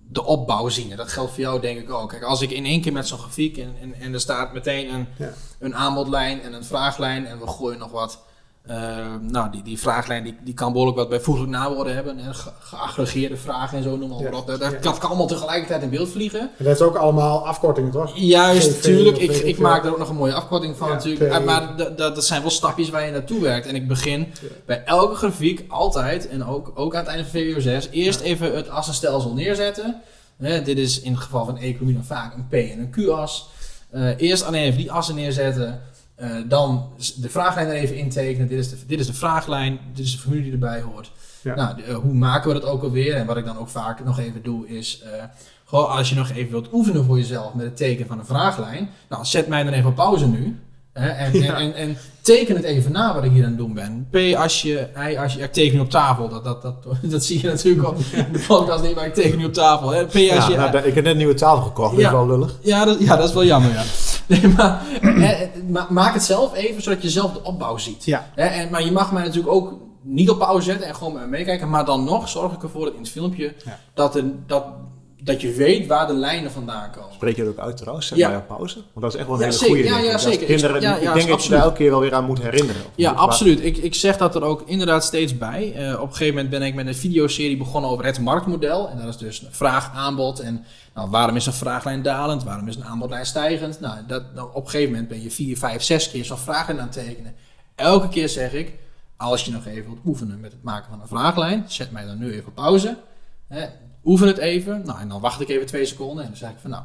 de opbouw zien. En dat geldt voor jou denk ik ook. Kijk, als ik in één keer met zo'n grafiek en, en, en er staat meteen een, Ja. een aanbodlijn en een vraaglijn en we gooien nog wat. Ehm, nou, die, die vraaglijn die, die kan behoorlijk wat bijvoeglijk nawoorden hebben. En ge- geaggregeerde vragen en zo, noem maar Ja. op. Dat, dat, Ja. dat kan allemaal tegelijkertijd in beeld vliegen. En dat is ook allemaal afkortingen, toch? Juist, GV tuurlijk. of Ik, ik maak er ook nog een mooie afkorting van Ja, natuurlijk. P. Eh, Maar dat, dat, zijn wel stapjes waar je naartoe werkt. En ik begin bij elke grafiek altijd, en ook, ook aan het einde van VWO 6, eerst even het assenstelsel neerzetten. Hè, dit is in het geval van economie dan vaak een P en een Q-as. Eh, eerst alleen even die assen neerzetten. Eh, dan de vraaglijn er even intekenen. Dit is, de, dit is de vraaglijn. Dit is de formule die erbij hoort. Ja. Nou, de- eh, hoe maken we dat ook alweer? En wat ik dan ook vaak nog even doe is... eh, gewoon als je nog even wilt oefenen voor jezelf met het tekenen van een vraaglijn. Nou, zet mij dan even op pauze nu. Hè, en, Ja. en, en, en teken het even na wat ik hier aan het doen ben. P als je, I als je, ik teken nu op tafel. Dat, dat, dat, dat zie je natuurlijk op in de podcast niet, maar ik teken nu op tafel. Hè. P als Ja, je, nou, ik heb net een nieuwe tafel gekocht, dat Ja. is wel lullig. ja, dat, ja, dat is wel jammer, ja. Nee, maar, ma- maak het zelf even, zodat je zelf de opbouw ziet. Ja. En, maar je mag mij natuurlijk ook niet op pauze zetten en gewoon met me meekijken. Maar dan nog zorg ik ervoor dat in het filmpje Ja. dat, er, dat, dat je weet waar de lijnen vandaan komen. Spreek je dat ook uit trouwens? Zet Ja. op pauze. Want dat is echt wel een Ja, hele zeker. goede Ja, ja, zeker. Kinderen, Ik- ja, ik denk dat je daar elke keer wel weer aan moet herinneren. Ja, Maar- absoluut. Ik, ik zeg dat er ook inderdaad steeds bij. Eh, op een gegeven moment ben ik met een videoserie begonnen over het marktmodel. En dat is dus vraag, aanbod. En nou, waarom is een vraaglijn dalend? Waarom is een aanbodlijn stijgend? Nou, dat, nou, op een gegeven moment ben je vier, vijf, zes keer zo'n vraaglijn aan het tekenen. Elke keer zeg ik, als je nog even wilt oefenen met het maken van een vraaglijn, zet mij dan nu even op pauze. Hè, oefen het even. Nou, en dan wacht ik even twee seconden. En dan zeg ik van nou,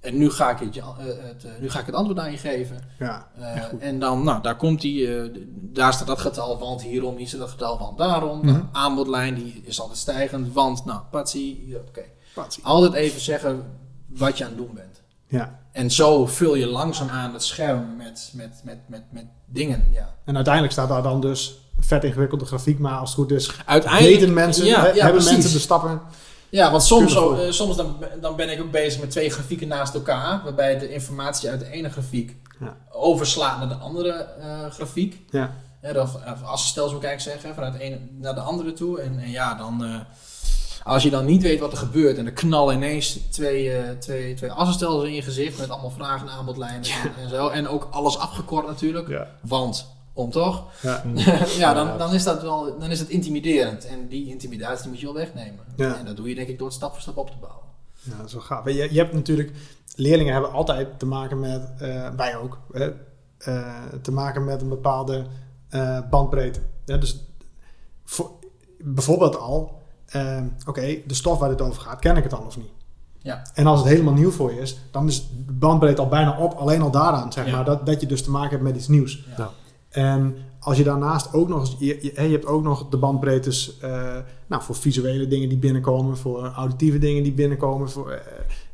en nu ga ik het, je- eh, het, eh, nu ga ik het antwoord aan je geven. Ja, Eh, en dan, nou, daar komt die, eh, daar staat dat getal, want hierom, hier staat dat getal, want daarom. Mhm. Nou, aanbodlijn, die is altijd stijgend, want, nou, patsie, oké. Patsie. Altijd even zeggen wat je aan het doen bent. Ja. En zo vul je langzaam aan het scherm met, met, met, met, met dingen, ja. En uiteindelijk staat daar dan dus vet ingewikkelde grafiek, maar als het goed is, Uiteindelijk, weten mensen, ja, he- ja, hebben precies. mensen de stappen. Ja, want soms, eh, soms dan, dan ben ik ook bezig met twee grafieken naast elkaar, waarbij de informatie uit de ene grafiek Ja. overslaat naar de andere eh, grafiek. Ja. Hè, of, of assenstelsel moet ik zeggen, vanuit de ene naar de andere toe. En, en ja, dan, eh, als je dan niet weet wat er gebeurt en er knallen ineens twee, eh twee, twee assenstelsels in je gezicht met allemaal vragen, aanbodlijnen en, en zo. En ook alles afgekort natuurlijk, Ja. want om toch? Ja. ja, dan, dan is dat wel, dan is het intimiderend. En die intimidatie moet je wel wegnemen. Ja. En dat doe je denk ik door het stap voor stap op te bouwen. Ja, dat is wel gaaf. Je, je hebt natuurlijk, leerlingen hebben altijd te maken met, eh, wij ook, hè, eh, te maken met een bepaalde eh, bandbreedte. Ja, dus voor, bijvoorbeeld al, oké, de stof waar dit over gaat, ken ik het al of niet? Ja. En als het helemaal nieuw voor je is, dan is de bandbreedte al bijna op, alleen al daaraan, zeg Ja. maar, dat, dat je dus te maken hebt met iets nieuws. Ja. En als je daarnaast ook nog eens, je, je, je hebt ook nog de bandbreedtes eh, nou, voor visuele dingen die binnenkomen, voor auditieve dingen die binnenkomen. Voor, eh,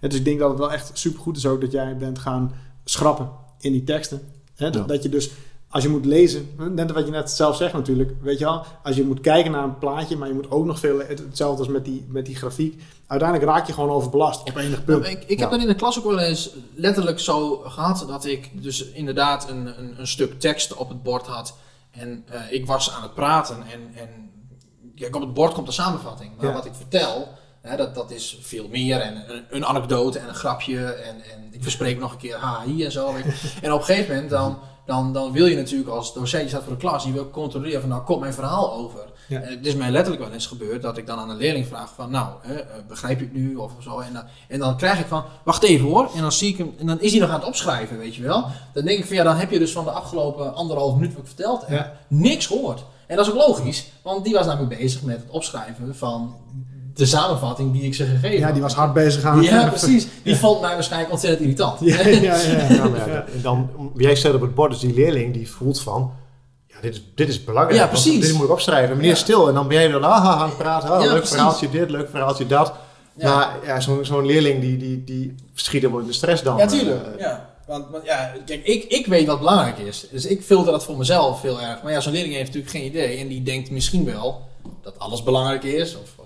dus ik denk dat het wel echt supergoed is ook dat jij bent gaan schrappen in die teksten. Hè? Dat, Ja. dat je dus, als je moet lezen, net wat je net zelf zegt natuurlijk, weet je wel, als je moet kijken naar een plaatje, maar je moet ook nog veel, het- hetzelfde als met die, met die grafiek, uiteindelijk raak je gewoon overbelast op enig punt. Nou, ik ik Ja. heb dat in de klas ook wel eens letterlijk zo gehad dat ik dus inderdaad een, een, een stuk tekst op het bord had. En eh, ik was aan het praten en, en kijk, op het bord komt de samenvatting. Maar Ja. wat ik vertel, hè, dat, dat is veel meer. En een, een anekdote en een grapje. En, en ik verspreek nog een keer HI en zo. en op een gegeven moment dan dan, dan wil je natuurlijk als docent, je staat voor de klas, je wil controleren van nou komt mijn verhaal over. Ja. En het is mij letterlijk wel eens gebeurd dat ik dan aan een leerling vraag van nou, hè, eh, begrijp je het nu of zo. En dan, en dan krijg ik van, wacht even hoor. En dan zie ik hem, en dan is hij nog aan het opschrijven, weet je wel. Dan denk ik van ja, dan heb je dus van de afgelopen anderhalf minuut wat ik verteld heb, Ja. niks gehoord. En dat is ook logisch, want die was namelijk bezig met het opschrijven van de samenvatting die ik ze gegeven Ja, die was hard bezig aan Ja, precies. Die vond mij waarschijnlijk ontzettend irritant. Ja, ja, ja. Ja, maar ja, en dan, jij zet op het bord, dus die leerling die voelt van, ja, dit is, dit is belangrijk. Ja, precies. Dit moet ik opschrijven. Meneer Ja. stil. En dan ben je dan ah, aan het praten. Oh, Ja, leuk precies. verhaaltje dit, leuk verhaaltje dat. Ja. Maar ja, zo'n zo'n leerling die, die, die schiet er wel in de stress dan. Ja, tuurlijk. eh, ja. Want, want ja, kijk, ik, ik weet wat belangrijk is. Dus ik filter dat voor mezelf heel erg. Maar ja, zo'n leerling heeft natuurlijk geen idee. En die denkt misschien wel dat alles belangrijk is. Of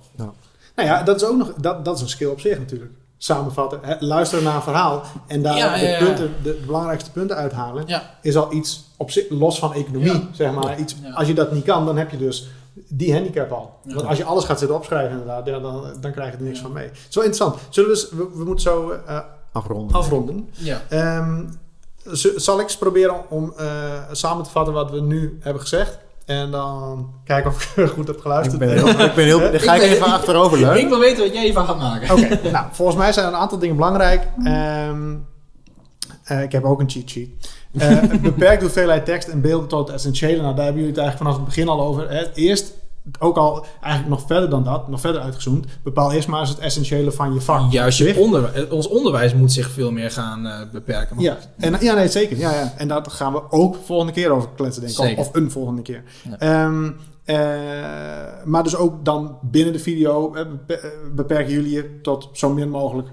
Nou ja, dat is ook nog dat, dat is een skill op zich natuurlijk. Samenvatten, hè, luisteren naar een verhaal en daar Ja, ja, ja. De, punten, de, de belangrijkste punten uithalen, Ja. is al iets op zich, los van economie, Ja. zeg maar. Iets, Ja. Als je dat niet kan, dan heb je dus die handicap al. Ja. Want als je alles gaat zitten opschrijven inderdaad, ja, dan, dan krijg je er niks van mee. Zo interessant. Zullen we, we, we moeten zo eh, Afronden. afronden. ja. Ehm, zal ik eens proberen om eh, samen te vatten wat we nu hebben gezegd? En dan kijken of ik goed heb geluisterd. Ik ben heel, ik ben heel, dan ga ik Ik ben- even achterover Ik leunen. wil weten wat jij hiervan gaat maken. Oké, nou, volgens mij zijn een aantal dingen belangrijk. Ehm, eh, ik heb ook een cheat sheet. Eh, een beperkte hoeveelheid tekst en beelden tot het essentiële. Nou, daar hebben jullie het eigenlijk vanaf het begin al over. Hè. Eerst, ook al eigenlijk nog verder dan dat, nog verder uitgezoomd. Bepaal eerst maar eens het essentiële van je vak. Juist, je onderwijs, ons onderwijs moet zich veel meer gaan eh, beperken. Ja, en, ja, nee, zeker. Ja, ja. En daar gaan we ook volgende keer over kletsen, denk ik. Of, een volgende keer. Ja. Ehm, eh, maar dus ook dan binnen de video eh, bepe- beperken jullie je tot zo min mogelijk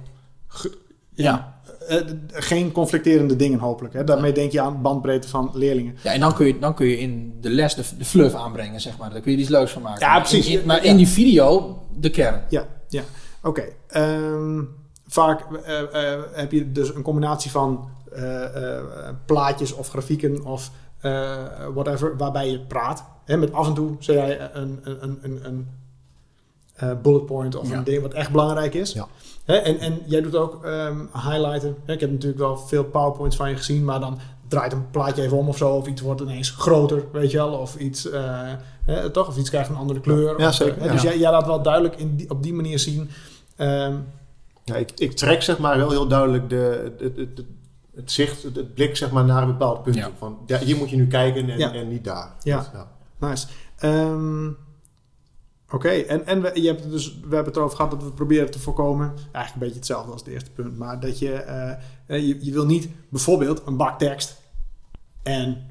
ge- Ja. Eh, geen conflicterende dingen hopelijk. Hè? Daarmee denk je aan bandbreedte van leerlingen. Ja, en dan kun, je, dan kun je in de les de, de fluff aanbrengen, zeg maar. Daar kun je iets leuks van maken. Ja, Maar precies. in- in- maar in die video, de kern. Ja, ja. Oké. Ehm, vaak eh, eh, heb je dus een combinatie van plaatjes of grafieken of whatever, waarbij je praat. Hè, met af en toe zeg jij een, een, een, een, eh, bullet point of Ja. een ding wat echt belangrijk is. Ja. Hè, en, en jij doet ook ehm, highlighten. Hè, ik heb natuurlijk wel veel powerpoints van je gezien, maar dan draait een plaatje even om of zo. Of iets wordt ineens groter, weet je wel. Of iets, eh, hè, toch? Of iets krijgt een andere kleur. Ja, Of, zeker, hè, ja. Dus jij, jij laat wel duidelijk in die, op die manier zien. ehm, Ja, ik, ik trek zeg maar wel heel duidelijk de, het, het, het, het zicht, het, het blik zeg maar naar een bepaald punt. Ja. Van, ja, hier moet je nu kijken en, Ja. en niet daar. Ja. Nice. Ehm, Oké, en, en we, je hebt het dus, we hebben het erover gehad dat we proberen te voorkomen, eigenlijk een beetje hetzelfde als het eerste punt, maar dat je, eh, eh, je, je wil niet bijvoorbeeld een bak tekst en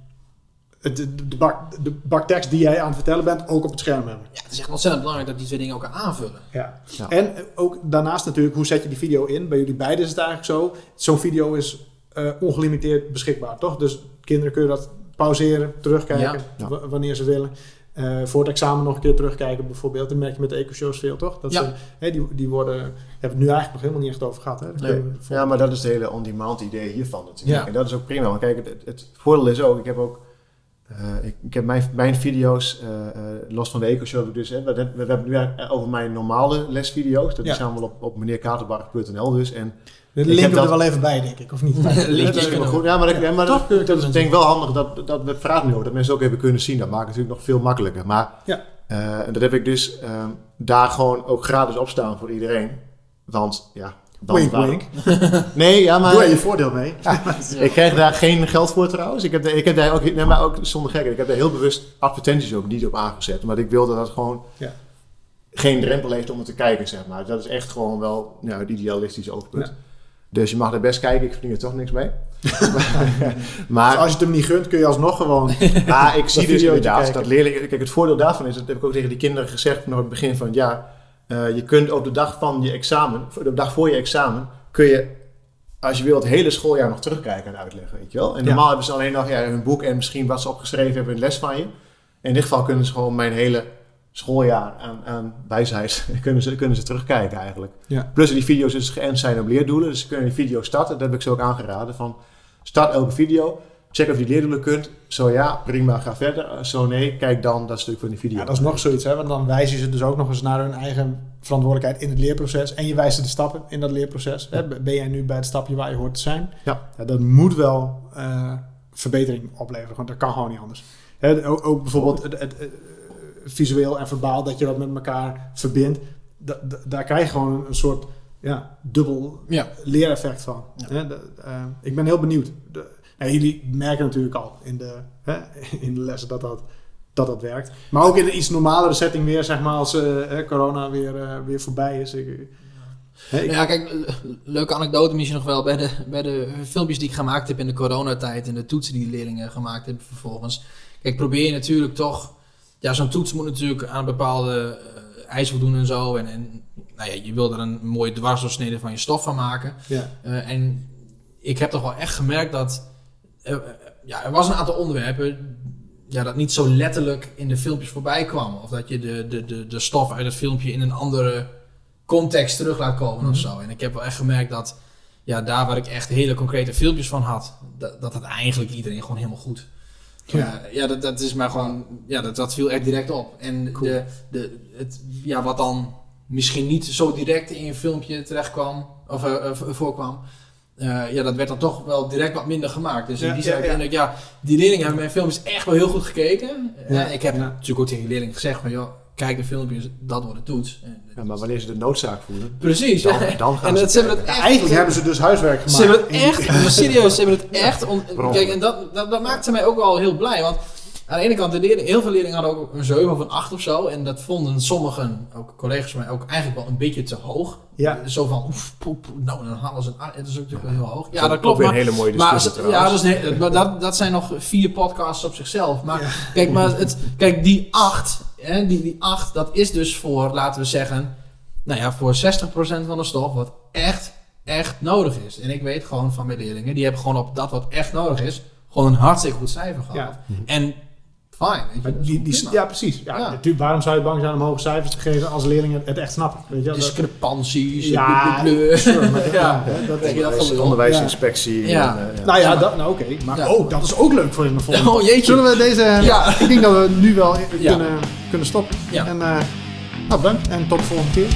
de, de, bak, de bak tekst die jij aan het vertellen bent ook op het scherm hebben. Ja, het is echt ontzettend belangrijk dat die twee dingen elkaar aanvullen. Ja. Ja. En ook daarnaast natuurlijk, hoe zet je die video in? Bij jullie beiden is het eigenlijk zo. Zo'n video is eh, ongelimiteerd beschikbaar, toch? Dus kinderen kunnen dat pauzeren, terugkijken, Ja. wanneer ze willen. Eh, voor het examen nog een keer terugkijken bijvoorbeeld. Dat merk je met de eco-shows veel, toch? Dat Ja. ze, die, die worden, daar hebben we het nu eigenlijk nog helemaal niet echt over gehad. Hè? Nee. Ja, maar dat is het hele on-demand idee hiervan natuurlijk. Ja. En dat is ook prima. Want kijk, het, het, voordeel is ook, ik heb ook, eh, ik, ik heb mijn, mijn video's, eh, los van de eco-show, dus, hè, we, we, we hebben nu eigenlijk over mijn normale lesvideo's. Dat Ja. staan wel op, op meneerkaterbarg.nl dus. En De Ik link heb er wel even bij, denk ik, of niet? Linkjes kunnen we- goed. Ja, maar, dat, ja, maar dat, is denk ik wel handig dat, dat we vragen nu ook, dat mensen ook even kunnen zien. Dat maakt het natuurlijk nog veel makkelijker. Maar Ja. eh, en dat heb ik dus ehm, daar gewoon ook gratis op staan voor iedereen. Want ja, dan Wink, waar- wink. Nee, ja, maar Doe je voordeel mee. ik krijg daar geen geld voor trouwens. Ik heb, daar- ik heb daar ook, nee, maar ook zonder gekheid, ik heb daar heel bewust advertenties ook niet op aangezet. Omdat ik wilde dat het gewoon Ja. geen drempel heeft om het te kijken, zeg maar. Dat is echt gewoon wel nou, het idealistische oogpunt. Ja. Dus je mag er best kijken, ik verdien er toch niks mee. maar Dus als je het hem niet gunt, kun je alsnog gewoon... maar ik zie dus inderdaad dat leerlingen... Kijk, het voordeel daarvan is, dat heb ik ook tegen die kinderen gezegd... aan het begin van het jaar... eh, je kunt op de dag van je examen, de dag voor je examen... kun je, als je wil, het hele schooljaar nog terugkijken en uitleggen, weet je wel. En Ja. normaal hebben ze alleen nog ja, hun boek en misschien wat ze opgeschreven hebben... een les van je. In dit geval kunnen ze gewoon mijn hele schooljaar aan, aan wijsheid... kunnen ze, kunnen ze terugkijken eigenlijk. Ja. Plus die video's dus geënt zijn op leerdoelen. Dus ze kunnen die video starten. Dat heb ik ze ook aangeraden. Van, start elke video. Check of je die leerdoelen kunt. Zo ja, prima, ga verder. Eh, Zo nee, kijk dan dat stuk van die video. Ja, dat is nog zoiets, hè? want dan wijzen ze dus ook nog eens naar hun eigen verantwoordelijkheid in het leerproces. En je wijst ze de stappen in dat leerproces. Hè? Ben jij nu bij het stapje waar je hoort te zijn? Ja. dat moet wel eh, verbetering opleveren. Want dat kan gewoon niet anders. Hè, ook, ook bijvoorbeeld het, het, visueel en verbaal, dat je dat met elkaar verbindt. Da- da- daar krijg je gewoon een, soort ja, dubbel Ja. leereffect van. Ja. Hè, de- eh, ik ben heel benieuwd. De, nou, jullie merken natuurlijk al in de, hè, in de lessen dat dat, dat dat werkt. Maar ook in een iets normalere setting weer, zeg maar, als eh, corona weer, eh, weer voorbij is. Ik, Ja, kijk, le- leuke anekdote misschien nog wel bij de, bij de filmpjes die ik gemaakt heb in de coronatijd en de toetsen die de leerlingen gemaakt hebben vervolgens. Kijk, probeer je natuurlijk toch, ja, zo'n toets moet natuurlijk aan bepaalde eh, eisen voldoen en zo. En, en nou ja, je wil er een mooie dwarsdoorsnede van je stof van maken. ja. Eh, en ik heb toch wel echt gemerkt dat eh, ja, er was een aantal onderwerpen ja, dat niet zo letterlijk in de filmpjes voorbij kwam. Of dat je de, de, de, de stof uit het filmpje in een andere context terug laat komen of zo. En ik heb wel echt gemerkt dat ja, daar waar ik echt hele concrete filmpjes van had, dat dat eigenlijk iedereen gewoon helemaal goed. Ja. Ja, ja dat, dat is maar gewoon, ja, dat, dat viel echt direct op. En Cool. de, de, het, ja, wat dan misschien niet zo direct in je filmpje terecht kwam, of eh, eh, voorkwam, eh, ja, dat werd dan toch wel direct wat minder gemaakt. Dus in Ja, die ja, zin ja. uiteindelijk, ja, die leerlingen hebben mijn filmpjes echt wel heel goed gekeken. Ja, ik heb ja. natuurlijk ook tegen die leerlingen gezegd van, joh, kijk de filmpjes, dat wordt het toets. En- Ja, maar wanneer ze de noodzaak voelen, Precies. dan, dan gaan en dat, ze het echt... Eigenlijk hebben ze dus huiswerk gemaakt. Ze hebben het echt, maar serieus, ze hebben het echt. Kijk, en dat, dat, dat maakte mij ook wel heel blij. Want aan de ene kant, de leerling, heel veel leerlingen hadden ook een 7 of een 8 of zo. En dat vonden sommigen, ook collega's van mij, ook eigenlijk wel een beetje te hoog. Ja. Zo van, oef, poep, nou dan halen ze een 8. Dat is ook natuurlijk wel heel hoog. Ja, dat klopt. weer Maar, een hele mooie maar, discussie ja, trouwens. dat, is maar dat, dat zijn nog vier podcasts op zichzelf. Maar kijk, maar het, kijk, die 8, hè, die, die 8, dat is dus voor, laten we zeggen, nou ja, voor 60% van de stof wat echt, echt nodig is. En ik weet gewoon van mijn leerlingen, die hebben gewoon op dat wat echt nodig is, gewoon een hartstikke goed cijfer gehad. Ja. En weet je, is die, ja, precies. Ja, Ja. Natuurlijk, waarom zou je bang zijn om hoge cijfers te geven als leerlingen het echt snappen? Weet je? Discrepanties, Ja, dat- ja, dat- dat gelul. onderwijsinspectie. Ja. en, ja. Nou ja, dat, nou oké. Maar Ja. oh, dat is ook leuk voor in de volgende. Oh jeetje. Zullen we deze... Ja. Ik denk dat we nu wel Ja. kunnen, kunnen stoppen. Ja. En, eh nou, bedankt. En tot de volgende keer.